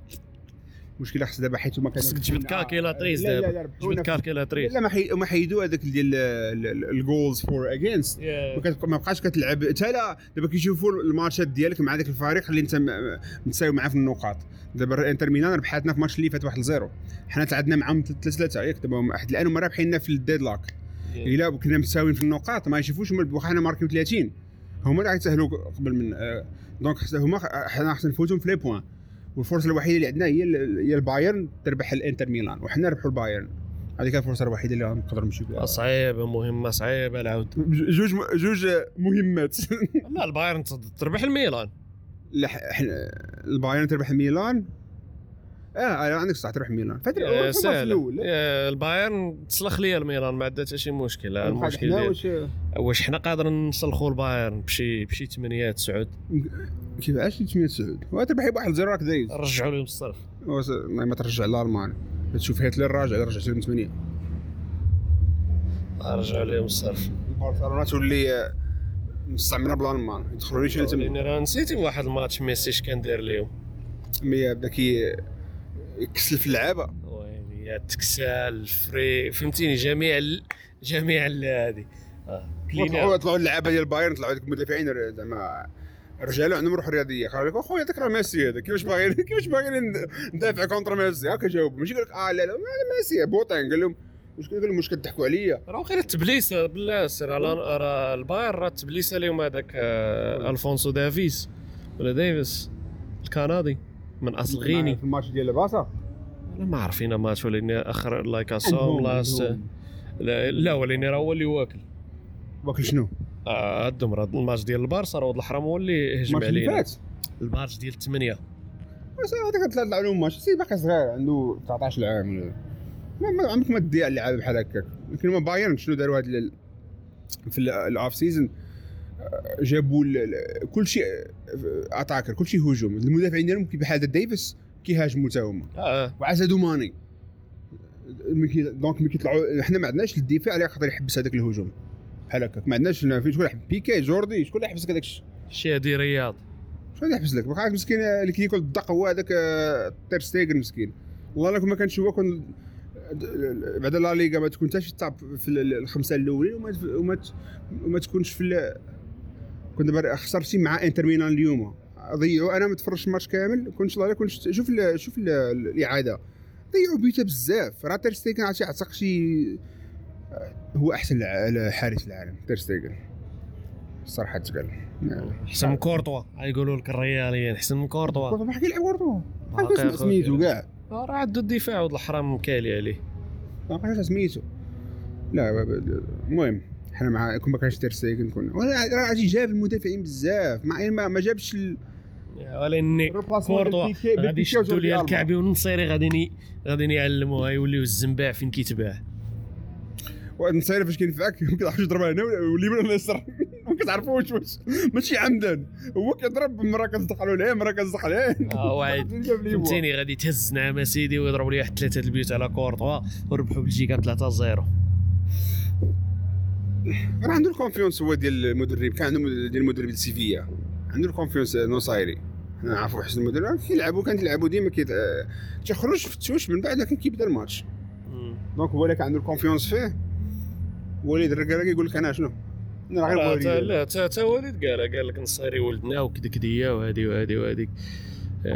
[SPEAKER 2] المشكلة خص دابا حيت هما كانوا
[SPEAKER 1] خصك تجبد calculatrice
[SPEAKER 2] لا لا
[SPEAKER 1] دابا. تجبد calculatrice
[SPEAKER 2] لا ما حي... ما حيدوا هذاك ديال ال goals for against ما بقاش كتلعب. حتى لا دابا كيشوفوا الماتشات ديالك مع ذاك الفريق اللي انت متساوي معاه في النقاط. دابا انتر ميلان ربحاتنا في الماتش اللي فات 1-0 حنا تعادلنا معاهم 3-3 ياك دابا حتى الان هما رابحيننا في ال deadlock إلا كنا متساويين في النقاط ما يشوفوش واخا حنا ماركيو 30 هما اللي غيتسهلوا قبل من آه، donc هما خ- حنا خصنا نفوتهم في les points. والفرصة الوحيدة اللي عندنا هي ال- هي البايرن تربح الانتر ميلان وحنا نربحوا البايرن. هذيك الفرصة الوحيدة اللي غنقدر نمشيو بها.
[SPEAKER 1] صعيبة مهمة صعيبة العود
[SPEAKER 2] جوج جوج مهمات.
[SPEAKER 1] لا البايرن تربح الميلان.
[SPEAKER 2] لا ح- حنا البايرن تربح ميلان آه عندك صح تروح ميلان.
[SPEAKER 1] سهل الأول. البايرن تسلخ لي الميلان ما عندها حتى شي مشكل المشكل
[SPEAKER 2] واش
[SPEAKER 1] واش حنا قادرين نسلخوا البايرن بشي بشي 8 9
[SPEAKER 2] كيفاش 8 سعود؟ وتربح بواحد زيرو راك دايز.
[SPEAKER 1] رجعوا لهم الصرف
[SPEAKER 2] ما ترجع لالمان تشوف هتلر راجع رجع لهم 8
[SPEAKER 1] رجعوا لهم الصرف
[SPEAKER 2] برشلونة تولي آه، مستعمرة بالالمان يدخلوا لي شي تما
[SPEAKER 1] لأن راه نسيتي واحد الماتش ميسي اش كان داير لهم
[SPEAKER 2] مي بدا كي يكسل في اللعابة.
[SPEAKER 1] ويلي يا تكسال فري فهمتيني؟ جميع ال... جميع هذه. آه.
[SPEAKER 2] طلعوا اللعابة ديال بايرن طلعوا هذوك المدافعين زعما رجال عندهم روح رياضية. قالوا لك أخويا ذاك راه ميسي هذا كيفاش باغي (laughs) كيفاش باغي ندافع كونتر ميسي؟ هكا جاوب. ماشي يقول لك آه لا لا ميسي بوطين قال لهم واش قال؟ لهم واش كتضحكوا عليا؟
[SPEAKER 1] راه غير التبليسه بالله سير راه الباير راه التبليسه لهم هذاك آه، ألفونسو دافيس ولا ديفيس الكندي. من أصل غيني.
[SPEAKER 2] في الماتش ديال الباصا
[SPEAKER 1] أنا ما عارفين ماتش ولا أخر لايك اسوم
[SPEAKER 2] عندهم-
[SPEAKER 1] لاست
[SPEAKER 2] عندهم.
[SPEAKER 1] لا, لا ولاني راه هو اللي واكل.
[SPEAKER 2] واكل شنو؟
[SPEAKER 1] آه هدم راه الماتش ديال البارسا راه ولد الحرام هو اللي هجم علينا. الماتش ديال الثمانيه
[SPEAKER 2] هذاك طلع لهم ماتش. سي باقي صغير عنده 19 عام. ولا ما ما عمرك ما تضيع اللعابة بحال هكاك. لكن هما بايرن شنو داروا هاد في ال off season جابوا كل شيء attaquer كل شيء هجوم. المدافعين ديالهم كي بحال ديفيس كيهاجموا تا هما. وعزادوا ماني donc ملي كيطلعوا حنا ما عندناش الدفاع اللي يقدر يحبس هذاك الهجوم. بحال هكاك. ما عندناش فين شكون يحب بيكي جوردي شكون اللي يحبس هذاك الشيء؟
[SPEAKER 1] شي هادي رياض.
[SPEAKER 2] شكون اللي يحبس لك بقى مسكين اللي كياكل الدق هو هذاك آه، تير ستيغن مسكين. والله لو ما كانش هو كون بعد لا ليغا ما تكون حتى شي top في ال- الخمسة الأولين وما وما تكونش في كنت خسرتي مع انتر ميلان اليوم. ضيعوا أنا ما تفرجتش الماتش كامل كنت والله كنت شوف ال- شوف ال- الاعاده. ضيعوا بيتا بزاف. راه تير ستيغن عرفتي عتق شي هو احسن حارس العالم تير ستيغن الصراحه تقال
[SPEAKER 1] احسن من كورتوا يقولوا لك الرياليين احسن من كورتوا.
[SPEAKER 2] كورتوا ما حكي يلعب كورتوا. ما
[SPEAKER 1] أخويا.
[SPEAKER 2] سميتو كاع.
[SPEAKER 1] راه عنده الدفاع ولد الحرام مكالي عليه.
[SPEAKER 2] ما عرفتش سميتو. لا المهم. حنا مع كون ما كانش تير ستيغن كنا. ولا راه غادي جاب المدافعين بزاف. مع ما, ما جابش ال-
[SPEAKER 1] ولاني كورتوا. غادي يشدوا ليا الكعبي والنصيري غادي ني- غادي يعلموها يوليو الزنباع فين كيتباع.
[SPEAKER 2] النصيري فاش كينفعك ما كتعرفش تضرب هنا واليمين ولا اليسار. (laughs) ما كتعرفوش واش ماشي عمدا هو كيضرب مرة كتصدق له العين مرة كتصدق عليه
[SPEAKER 1] آه (laughs) واعد. فهمتيني غادي تهز نعم سيدي ويضرب لي واحد ثلاثة البيوت على كورتوا. وربحوا بلجيكا 3 0
[SPEAKER 2] راه عنده الكونفيونس هو ديال المدرب كان عنده ديال المدرب ديال سيفيا. عنده الكونفيونس نوصايري حنا نعرفوا حسن المدرب كيلعبوا كان يلعبوا ديما كي تيخرج في التوش من بعد لكن كيبدا الماتش. دونك هو اللي كان عنده الكونفيونس فيه وليد الركاله كيقول لك أنا شنو؟ أنا غير
[SPEAKER 1] لا تا-
[SPEAKER 2] وليد
[SPEAKER 1] قال قال لك نصيري ولدنا وكدكديه وهادي وهادي وهاديك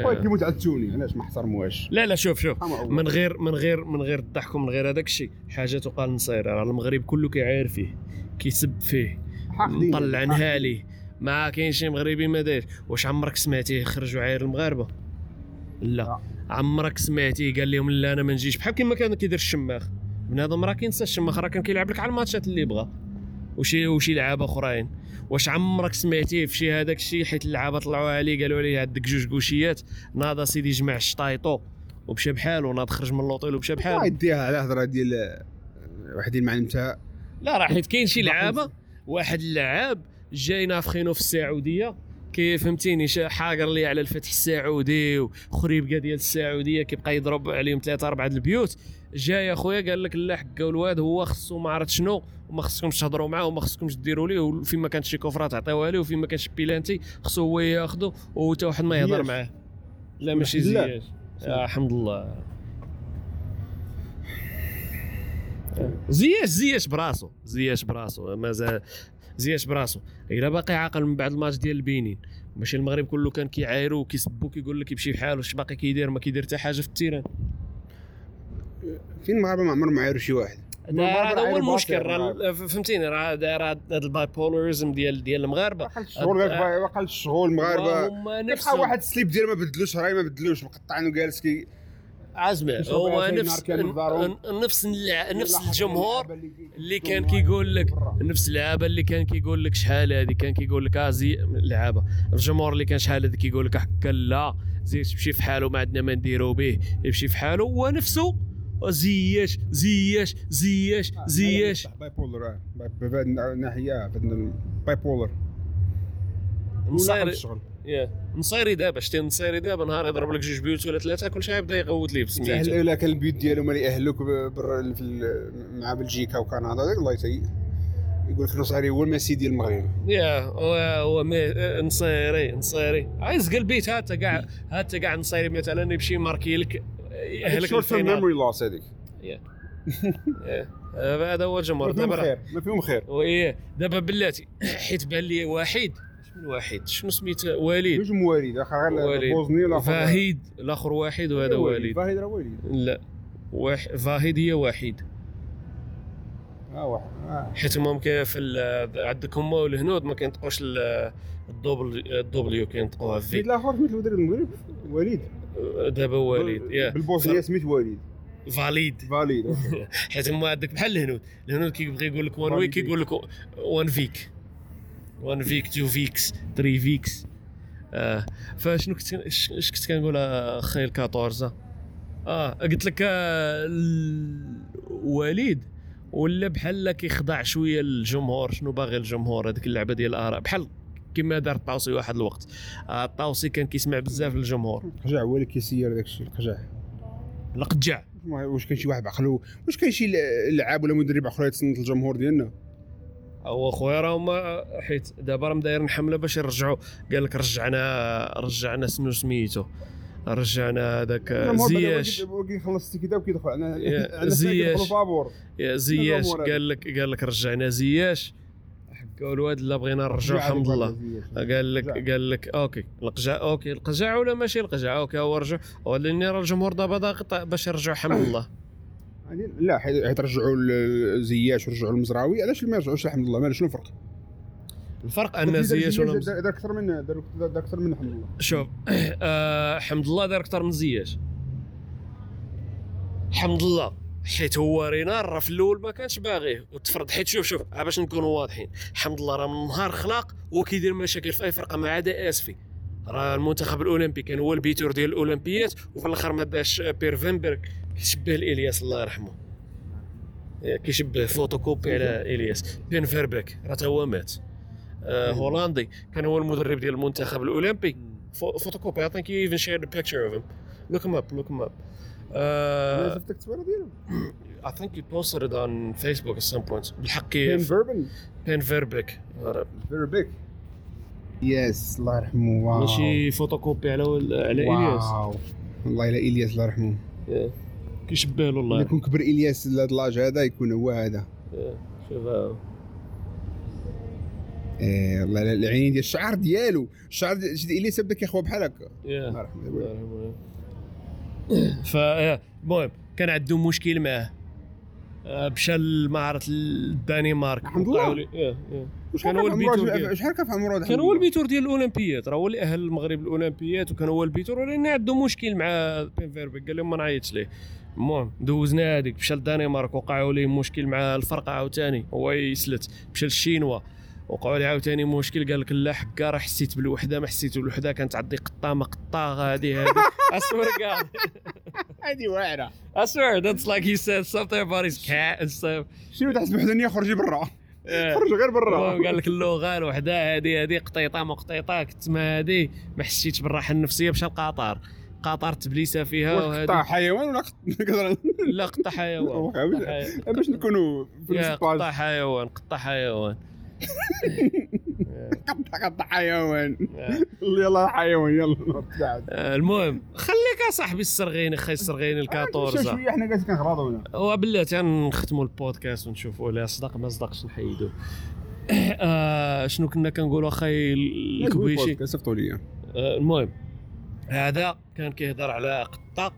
[SPEAKER 2] خويا
[SPEAKER 1] آه.
[SPEAKER 2] كيموت على التوني علاش ما احترموهاش
[SPEAKER 1] لا لا شوف شوف. من غير من غير من غير الضحك ومن غير هذاك الشيء حاجة تقال نصير راه المغرب كله كيعاير فيه كيسب فيه. مطلع نهالي ما كاين شي مغربي ما داير واش عمرك سمعتيه خرج وعاير المغاربة؟ لا.
[SPEAKER 2] لا.
[SPEAKER 1] عمرك سمعتيه قال لهم لا أنا ما نجيش. بحال كيما كان كيدير الشماخ. بنادم راه كينسى الشماخ راه كان كيلعب لك على الماتشات اللي بغا وشي وشي لعابه أخرين. واش عمرك سمعتيه في شي هذاك الشيء حيت اللعابة طلعوا عليه قالوا عليه عندك جوج كوشيات ناض سيدي جمع الشطايطو ومشى بحاله ناض خرج من لوطيل ومشى بحاله
[SPEAKER 2] يديها على هضرة ديال واحد المعلم تاع
[SPEAKER 1] لا راه حيت كاين شي لعابة. واحد اللعاب جاي نافخينو في السعودية. كي فهمتيني حاقر لي على الفتح السعودي وخريبكه ديال السعودية كيبقى يضرب عليهم ثلاثة أربعة البيوت. جاي أخويا قال لك لا حكا الواد هو خصو ما عرفت شنو. وما خصكمش تهضروا معاه وما خصكمش ديروا ليه وفين ما كانت شي كفرات عطيوها ليه وفين ما كانش بيلانتي خصو هو ياخذو وتا واحد ما يهضر. معاه. لا ماشي. زياش. آه الحمد لله زياش زياش براسو زياش براسو مازال زياش براسو. إلا باقي عاقل من بعد الماتش ديال البنين. ماشي المغرب كله كان كيعايرو وكيسبو كيقول لك يمشي بحاله اش باقي كيدير ما كيدير حتى حاجة في الـ terrain.
[SPEAKER 2] فين المغاربه ما عمرهم ما عايروا شي واحد.
[SPEAKER 1] هذا هو المشكل. راه فهمتيني راه هذا راه هذا البايبولاريزم ديال ديال المغاربة.
[SPEAKER 2] وقع الشغل وقع الشغل المغاربة.
[SPEAKER 1] نفسهم
[SPEAKER 2] واحد السليب ديالو ما بدلوش راي ما بدلوش مقطعين وجالس كي
[SPEAKER 1] عزمه هو نفس. نفس نفس الجمهور اللي كان كيقول لك نفس اللعابة اللي كان كيقول لك شحال هذه كان كيقول لك ازي لعابه الجمهور اللي كان شحال هذه كيقول لك هكا لا زيد تمشي في حاله ما عندنا ما نديرو به يمشي في حاله. هو نفسه زياش زياش زياش زياش.
[SPEAKER 2] bipolar الناحيه بهذا bipolar
[SPEAKER 1] نصيري يا نصيري دابا شتي نصيري دابا نهار يضرب لك جوج بيوت ولا ثلاثة كل شيء يبدا يغوت ليه بسميتو.
[SPEAKER 2] الا كان البيوت ديالهم اللي ال- مع بلجيكا وكندا الله يسيء يقول لك نصيري هو الميسي ديال المغرب.
[SPEAKER 1] يا هو نصيري نصيري. عايز قلبيت هاتا كاع هاتا كاع نصيري مثلا يمشي ماركي لك يأهلك
[SPEAKER 2] شورت تيرم ميموري لوس هذيك
[SPEAKER 1] هذا هو الجمهور
[SPEAKER 2] ما فيهم
[SPEAKER 1] دابا
[SPEAKER 2] خير ما فيهم خير.
[SPEAKER 1] وإيه دابا بلاتي. (coughs) حيت بان لي واحد. شنو واحد شنو سميتو؟ وليد
[SPEAKER 2] جوج مواليد اخر غير
[SPEAKER 1] وليد.
[SPEAKER 2] بوزني ولا
[SPEAKER 1] فهيد. الآخر واحد وهذا وليد
[SPEAKER 2] فهيد راه وليد
[SPEAKER 1] لا. واحد فاهيد هي واحد.
[SPEAKER 2] آه واحد. آه.
[SPEAKER 1] حيت ممكن في ال- عندك هما والهنود ما كينطقوش ال- الدوبل الدبليو كينطقوها
[SPEAKER 2] سميت
[SPEAKER 1] في.
[SPEAKER 2] الآخر سميت المغرب وليد
[SPEAKER 1] دابا وليد يا
[SPEAKER 2] بالبوزنيه سميت وليد.
[SPEAKER 1] فاليد.
[SPEAKER 2] فاليد. (laughs)
[SPEAKER 1] حيت هما عندك بحال الهنود. الهنود كيبغي يقول لك one week
[SPEAKER 2] فاليد.
[SPEAKER 1] يقول لك one week one week two weeks three weeks آه. فشنو كنت اش كنت كنقول أخي ال 14 آه قلت لك آه، الوليد ولا بحال كيخضع شوية للجمهور شنو باغي الجمهور؟ هذيك اللعبة ديال الآراء. بحال كما دار الطاوسي واحد الوقت. آه، الطاوسي كان كيسمع بزاف للجمهور
[SPEAKER 2] القجع هو اللي كيسير داك الشيء القجع.
[SPEAKER 1] القجع
[SPEAKER 2] واش كاين شي واحد بعقلو؟ واش كاين شي لعاب ولا مدرب اخر يتصنت الجمهور ديالنا؟
[SPEAKER 1] هو خويا راه هما حيت دابا راهم دايرين حملة باش يرجعوا قال لك رجعنا رجعنا شنو سميتو. رجعنا هذاك زياش.
[SPEAKER 2] هو كي- كيخلص الكتاب كيدخل. عندنا
[SPEAKER 1] يا
[SPEAKER 2] عندنا
[SPEAKER 1] زياش. زياش. قال لك قال لك رجعنا زياش. الواد لا بغينا نرجعوا
[SPEAKER 2] رجع
[SPEAKER 1] حمد الله قال لك. قال لك okay لقجع okay لقجع ولا ماشي لقجع؟ okay هو رجع. ولاني راه الجمهور دابا ضاغط باش يرجعوا حمد الله (coughs)
[SPEAKER 2] يعني لا حيت رجعوا زياش ورجعوا المزراوي. علاش ما يرجعوش الحمد لله. مالك شنو الفرق؟
[SPEAKER 1] الفرق أن زياش ولا
[SPEAKER 2] دار أكثر من دار أكثر من الحمد لله.
[SPEAKER 1] شوف (coughs) آه حمد الله دار أكثر من زياش حمد الله حيت هو رينار راه في الأول ما كانش باغيه. وتفرض حيت شوف شوف باش نكونوا واضحين. حمد الله راه من نهار خلق هو كيدير مشاكل في أي فرقة ما عدا اسفي راه المنتخب الأولمبي كان هو البيتور ديال الأولمبيات وفي الآخر ما داش بير فينبرغ. كيشبه الالياس الله يرحمه. كيشبه فوتوكوبي على إلياس. بين فيربك راه تا هو مات. آه هولندي كان هو المدرب ديال المنتخب الأولمبي. Pho- photocopy. I think you even shared a picture of him. Look him up. Look him up.
[SPEAKER 2] أنا
[SPEAKER 1] Uh,
[SPEAKER 2] شفت التصويره ديالو
[SPEAKER 1] I think you posted it on Facebook at some point. بالحق بيم
[SPEAKER 2] فيربن
[SPEAKER 1] بيم
[SPEAKER 2] فيربيك فيربيك Yes الله يرحمه wow
[SPEAKER 1] ماشي فوتوكوبي على على إلياس
[SPEAKER 2] wow والله الا إلياس الله يرحمه
[SPEAKER 1] Yeah. كيشبه له الله.
[SPEAKER 2] يكون كبر إلياس لهذا l'âge هذا يكون هو هذا
[SPEAKER 1] Yeah. شوف آه.
[SPEAKER 2] إيه والله لا- العين ديال الشعر ديالو الشعر ديال إلياس بدا كيخوى بحال هكا. الله يرحمه
[SPEAKER 1] الله يرحمه. ف آه، المهم كان عندهم مشكل معاه. آه، مشى لمعرض الدنمارك.
[SPEAKER 2] الحمد لله. شحال
[SPEAKER 1] كان هو
[SPEAKER 2] الـ
[SPEAKER 1] buteur.
[SPEAKER 2] شحال كان في عمره هذا
[SPEAKER 1] كان هو الـ buteur ديال الاولمبيات راه هو اللي أهّل المغرب الاولمبيات وكان هو الـ buteur. ولكن عندهم مشكل مع بيم فيربيك. قال لهم ما نعيطش ليه. المهم دوزنا هذيك. مشى للدنمارك وقعوا ليه مشكل مع الفرقه عاوتاني. هو يسلت. مشى للشينوا وقعوا لي عاوتاني مشكل قال لك لا حكا راه حسيت بالوحدة ما حسيت بالوحدة كانت عندي قطة ما قطه هذه هذه اسور كاع
[SPEAKER 2] هذه واعرة.
[SPEAKER 1] اسور that's like he said something about his cat and stuff.
[SPEAKER 2] شنو تحس بوحدانيه خرجي برا.
[SPEAKER 1] Yeah.
[SPEAKER 2] خرج غير برا.
[SPEAKER 1] قال لك اللغة الوحدة هذه هذه قطيطة ما قطيطه كنت ما هذه ما حسيتش بالراحة النفسية مشى لقطر قطر تبليسة فيها
[SPEAKER 2] قطع حيوان ولا (laughs) قطع
[SPEAKER 1] لا قطع حيوان.
[SPEAKER 2] باش نكونوا في
[SPEAKER 1] قطع حيوان قطع حيوان.
[SPEAKER 2] قطع قطع حيوان.
[SPEAKER 1] آه. (laughs)
[SPEAKER 2] يلا حيوان يلا.
[SPEAKER 1] آه، المهم خليك اصاحبي السرغيني خي السرغيني
[SPEAKER 2] شوية
[SPEAKER 1] الكاطورزا
[SPEAKER 2] شوية حنا قاعدين كنغراضوا هنا
[SPEAKER 1] وبلاتي غنختموا البودكاست ونشوفوا لا صدق ما صدقش نحيدو. (coughs) آه شنو كنا كنقولوا أخي الكبيشي
[SPEAKER 2] صيفطوا لي.
[SPEAKER 1] آه، المهم هذا كان كيهضر على قطة.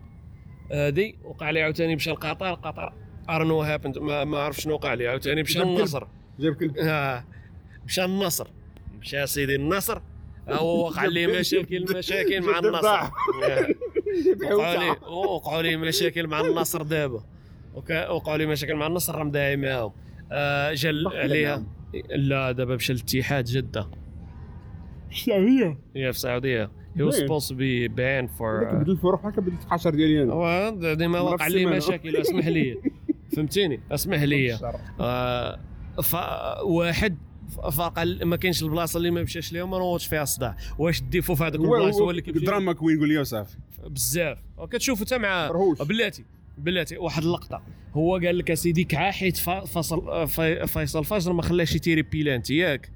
[SPEAKER 1] هذه وقع لي عاوتاني مشى لقطر قطر ارنو هابند ما, ما عرف شنو وقع لي عاوتاني مشى. للنصر
[SPEAKER 2] جاب كلب.
[SPEAKER 1] آه. مشى النصر. مشى سيدي النصر. هو وقع لي مشاكل مشاكل مع النصر. وقعوا لي وقعوا لي مشاكل مع النصر دابا. وقعوا لي مشاكل مع النصر راه مداعي معاهم جا عليها. لا دابا مشى للاتحاد جدة.
[SPEAKER 2] الشعبيه
[SPEAKER 1] هي في السعودية. He was
[SPEAKER 2] وين؟
[SPEAKER 1] supposed to be banned
[SPEAKER 2] هذاك
[SPEAKER 1] for
[SPEAKER 2] بدل الفروح بحال كبدل الحشر ديالي
[SPEAKER 1] أنا ديما
[SPEAKER 2] في
[SPEAKER 1] وقع لي. مشاكل اسمح لي. (laughs) فهمتيني؟ اسمح لي. آه ف واحد فرق ما كاينش البلاصة اللي ما مشاش ليهم ما نوضش فيها الصداع. واش الديفو في هذوك البلايص هو اللي كيمشي.
[SPEAKER 2] دراما كوين قول لي وصافي
[SPEAKER 1] بزاف. وكتشوفوا حتى مع. بلاتي. بلاتي واحد اللقطة. هو قال لك أسيدي كعا حيت فيصل فجر ما خلاش يتيري بيلانتي ياك.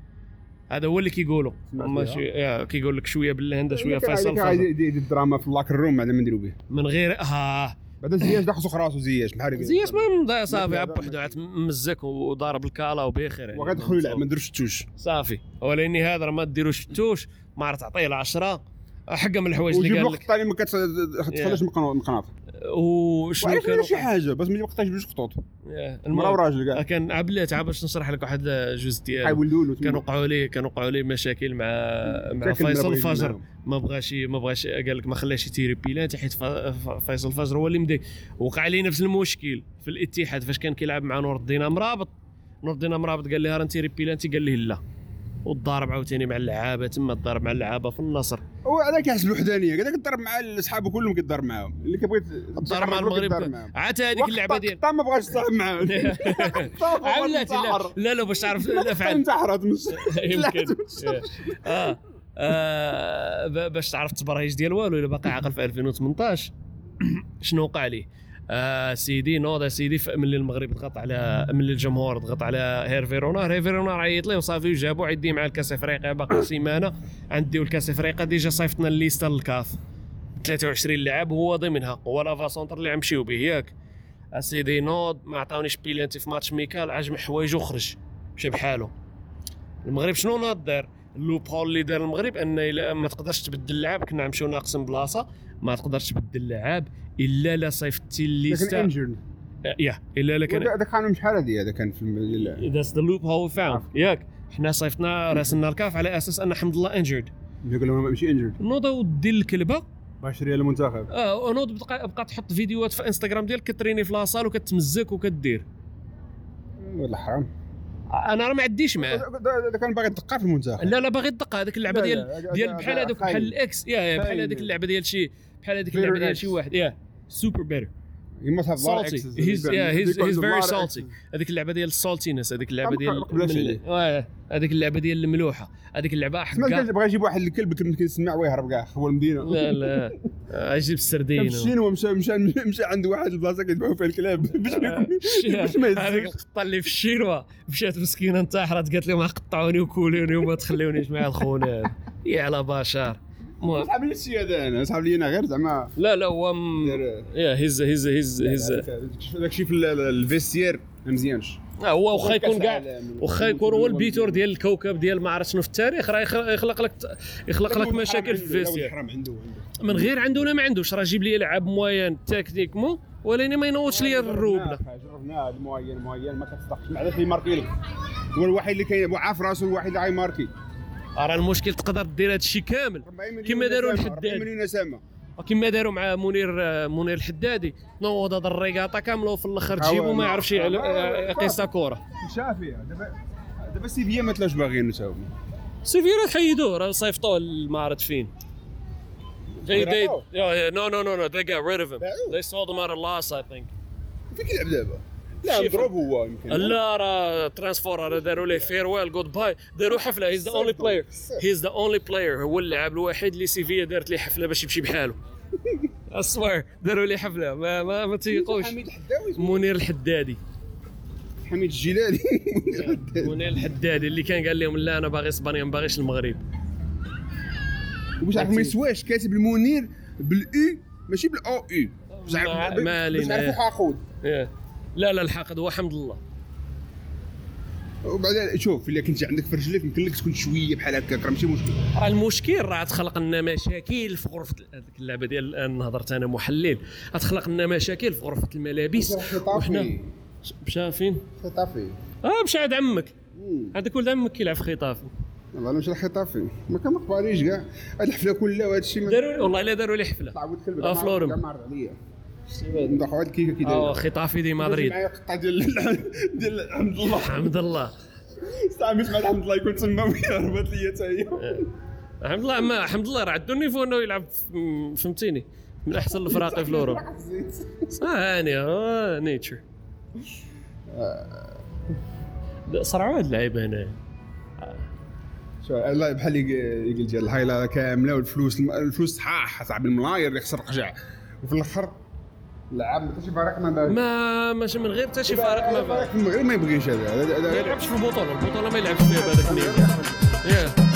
[SPEAKER 1] هذا هو اللي كيقولوا ماشي كيقول لك شوية بالهندا
[SPEAKER 2] شوية
[SPEAKER 1] فيصل فجر
[SPEAKER 2] الدراما في اللاك روم ما نديرو به.
[SPEAKER 1] من غير ها
[SPEAKER 2] بعد زياش خصو راسو زياش هكا
[SPEAKER 1] زياش ما مضى صافي عب وحده عاد مزك وضارب الكالا وبخير يعني.
[SPEAKER 2] وغادخلو يلعب ما نديروش التوش
[SPEAKER 1] صافي. ولأني هذا راه ما ديروش التوش ما عرفت تعطيه العشرة. حقا من الحوايج اللي
[SPEAKER 2] وجيب
[SPEAKER 1] قال لك.
[SPEAKER 2] ثاني ما كتخليش مقناط
[SPEAKER 1] وشنو
[SPEAKER 2] وعرف
[SPEAKER 1] كان
[SPEAKER 2] شي؟ حاجة بس ما يبقاش بجوج خطوط. مرا
[SPEAKER 1] المهم
[SPEAKER 2] وراجل كاع
[SPEAKER 1] كان عبلات عا باش نشرح لك واحد الجزء ديالو كان وقعوا لي كان وقعوا لي مشاكل مع مع فيصل الفجر. ما بغاش ما بغاش قال لك ما خلاش يتيري بيلانتي حيت فيصل الفجر هو اللي مدي. وقع لي نفس المشكل في الاتحاد فاش كان كيلعب مع نور الدين مرابط نور الدين مرابط قال لي راه نتيري بيلانتي قال لي لا. وتضارب عاوتاني مع اللعابة تما تضارب مع اللعابة في النصر.
[SPEAKER 2] هو على كاس الوحدانية لك تضرب مع أصحابه كلهم كتضرب معاهم اللي كيبغي
[SPEAKER 1] تضارب مع المغرب. عاد هذيك اللعبة ديال
[SPEAKER 2] ما بغاش تصاحب معاه
[SPEAKER 1] عملات لا. لا لا باش تعرف الأفعال.
[SPEAKER 2] انتحرت (laughs)
[SPEAKER 1] يمكن. آه. آه، ب- باش تعرف التبرهيج ديال والو إلا باقي عاقل في 2018 شنو وقع لي؟ آه سيدي نوض سيدي ملي المغرب ضغط على ملي الجمهور ضغط على هيرفي رونار هيرفي رونار عيط ليه وصافي وجابوا عيدي مع الكاس افريقيا باقي سيمانة. عندي الكاس افريقيا ديجا صيفطنا الليستة للكاف. 23 لاعب هو ضمنها هو لافا سونتر اللي غنمشيو به ياك. اسيدي نوض ما عطاونيش بيلانتي في ماتش ميكال عجم حوايجو وخرج مشى بحالو. المغرب شنو ناض دار اللوب هول اللي دار المغرب أن إلا ما تقدرش تبدل اللعاب كنا نمشيو ناقصين بلاصة ما تقدرش تبدل اللعاب إلا لا صيفطتي الليستة.
[SPEAKER 2] انجرد
[SPEAKER 1] يا إلا لا كان
[SPEAKER 2] هذا كان مش هذه هذا كان في
[SPEAKER 1] ذاتس ذا لوب هول فاوند ياك حنا صيفطنا راسلنا الكاف على أساس أن حمد الله
[SPEAKER 2] إنجرد. قال لهم ماشي إنجرد.
[SPEAKER 1] نوض ودي الكلبة.
[SPEAKER 2] باش ريال المنتخب.
[SPEAKER 1] آه ونوض بقى, بقى تحط فيديوهات في إنستغرام ديالك كتريني في لاصال وكتمزك وكدير.
[SPEAKER 2] ولا حرام.
[SPEAKER 1] أنا راه ما عنديش معاه
[SPEAKER 2] هذا كان باغي يدقع في المنتخب
[SPEAKER 1] لا لا باغي الدقه هذيك
[SPEAKER 2] اللعبة
[SPEAKER 1] ديال ديال بحال هذوك بحال. الإكس يا بحال. هذيك اللعبة ديال شي بحال هذيك اللعبة ديال شي. واحد يا سوبر بيتر
[SPEAKER 2] You must have
[SPEAKER 1] salty. He's yeah he's he's very salty. هذيك اللعبة ديال السالتينس هذيك
[SPEAKER 2] اللعبة
[SPEAKER 1] ديال. آه، هذيك اللعبة ديال الملوحة. هذيك اللعبة
[SPEAKER 2] كان بغى يجيب واحد الكلب كنت كنسمع ويهرب كاع هو المدينة.
[SPEAKER 1] لا لا. آه، يجيب السردين
[SPEAKER 2] في الشينوا مشى مشى عند واحد البلاصة كيذبحوا فيها الكلاب. باش ما (laughs) باش ما
[SPEAKER 1] هذيك القطة اللي في الشينوا مشات مسكينة انتحرت قالت لهم قطعوني وكولوني وما تخلونيش مع الخونه يا على بشر.
[SPEAKER 2] صعب لي الشيء هذا أنا صعب لي أنا غير زعما.
[SPEAKER 1] لا لا هو م- يا هيز هيز هيز هيز
[SPEAKER 2] داك الشيء في ال- ال- الفيستير ما مزيانش.
[SPEAKER 1] آه، هو واخا يكون كاع. واخا يكون هو البيتور ديال الكوكب ديال ما عرفت شنو في التاريخ راه يخ- يخلق لك يخلق لك مشاكل في الفيستير من غير عنده ولا ما عندوش راه جيب لي لعب موين تكنيكمون ولكن ما ينوضش لي الروبله
[SPEAKER 2] جربناه المعين معين ما كتصدقش ما عرفش اللي ماركي هو الوحيد اللي كاين عارف راسو الوحيد اللي غيماركي
[SPEAKER 1] راه المشكل تقدر دير هذا الشيء كامل
[SPEAKER 2] 40 مليون
[SPEAKER 1] كما داروا الحداد.
[SPEAKER 2] 40 مليون نسمه
[SPEAKER 1] كما داروا مع منير منير الحدادي نوض هذا الريغاطا كاملة وفي
[SPEAKER 2] الآخر
[SPEAKER 1] تجيبو ما يعرفش يقيسها كوره
[SPEAKER 2] شافيه دابا دابا سيفيا ما تلاش باغيين نساو
[SPEAKER 1] سيفيرا حيدوه راه صيفطوه المعرض فين They, they, yeah, yeah, no, no, no, no. They got rid of him. They sold him at a loss, I think.
[SPEAKER 2] فين كيلعب دابا؟ لا. مضروب هو يمكن
[SPEAKER 1] لا راه transfert راه داروا ليه farewell goodbye داروا حفلة he's the only player he's the only player هو اللاعب الوحيد اللي سيفيا دارت ليه حفلة باش يمشي بحاله. (laughs) أ سوار داروا ليه حفلة. ما ما, ما تيقوش.
[SPEAKER 2] حميد الحداوي
[SPEAKER 1] منير الحدادي.
[SPEAKER 2] حميد الجيلاني. (laughs)
[SPEAKER 1] منير الحدادي. اللي كان قال لهم لا أنا باغي إسبانيا ما باغيش المغرب.
[SPEAKER 2] وباش عارف ما يسواش كاتب المنير بالاي ماشي بالأو اي باش عارف
[SPEAKER 1] ما علينا. لا لا الحاقد هو حمد الله.
[SPEAKER 2] وبعدين شوف إلا كنت عندك في رجليك يمكن لك تكون شوية بحال هكاك راه ماشي مشكل.
[SPEAKER 1] راه المشكل راه تخلق لنا مشاكل في غرفة هذيك اللعبة ديال الان هضرت أنا محلل. غتخلق لنا مشاكل في غرفة الملابس. وحنا مشى فين؟
[SPEAKER 2] خطافي
[SPEAKER 1] آه مشى عند عمك. هذاك ولد عمك كيلعب في خطاف
[SPEAKER 2] والله أنا مش خطافي ما كان مقباليش كاع. هاد الحفلة كلها وهذا الشيء
[SPEAKER 1] داروا والله الا داروا لي حفله
[SPEAKER 2] طلعوا الكلب
[SPEAKER 1] آه، فلورم.
[SPEAKER 2] ندخلوا هاد الكيكه كي آه
[SPEAKER 1] خطافي دي مدريد.
[SPEAKER 2] معايا قطعه ديال (laughs) ديال حمد الله
[SPEAKER 1] حمد الله
[SPEAKER 2] صعب سمعت حمد الله يكون تما ويهربت ليا حتى هي
[SPEAKER 1] الحمد لله ما الحمد لله راه عنده النيفو إنه يلعب فهمتيني. من أحسن الفرق في الأوروب. (laughs) هاني آه، نيتشر صرعوا هاد اللعيبة هنا.
[SPEAKER 2] لا بحال يق- يقول جا الهايلة كاملة والفلوس الفلوس صحاح صاحب الملاير اللي خسر قجع. وفي الآخر لعب ما شي فريق ما
[SPEAKER 1] ماشي من غير ما
[SPEAKER 2] فريق في المغرب ما يبغيش هذا.
[SPEAKER 1] ما يلعبش في البطولة البطولة ما يلعبش فيها بهذاك النيفو ياه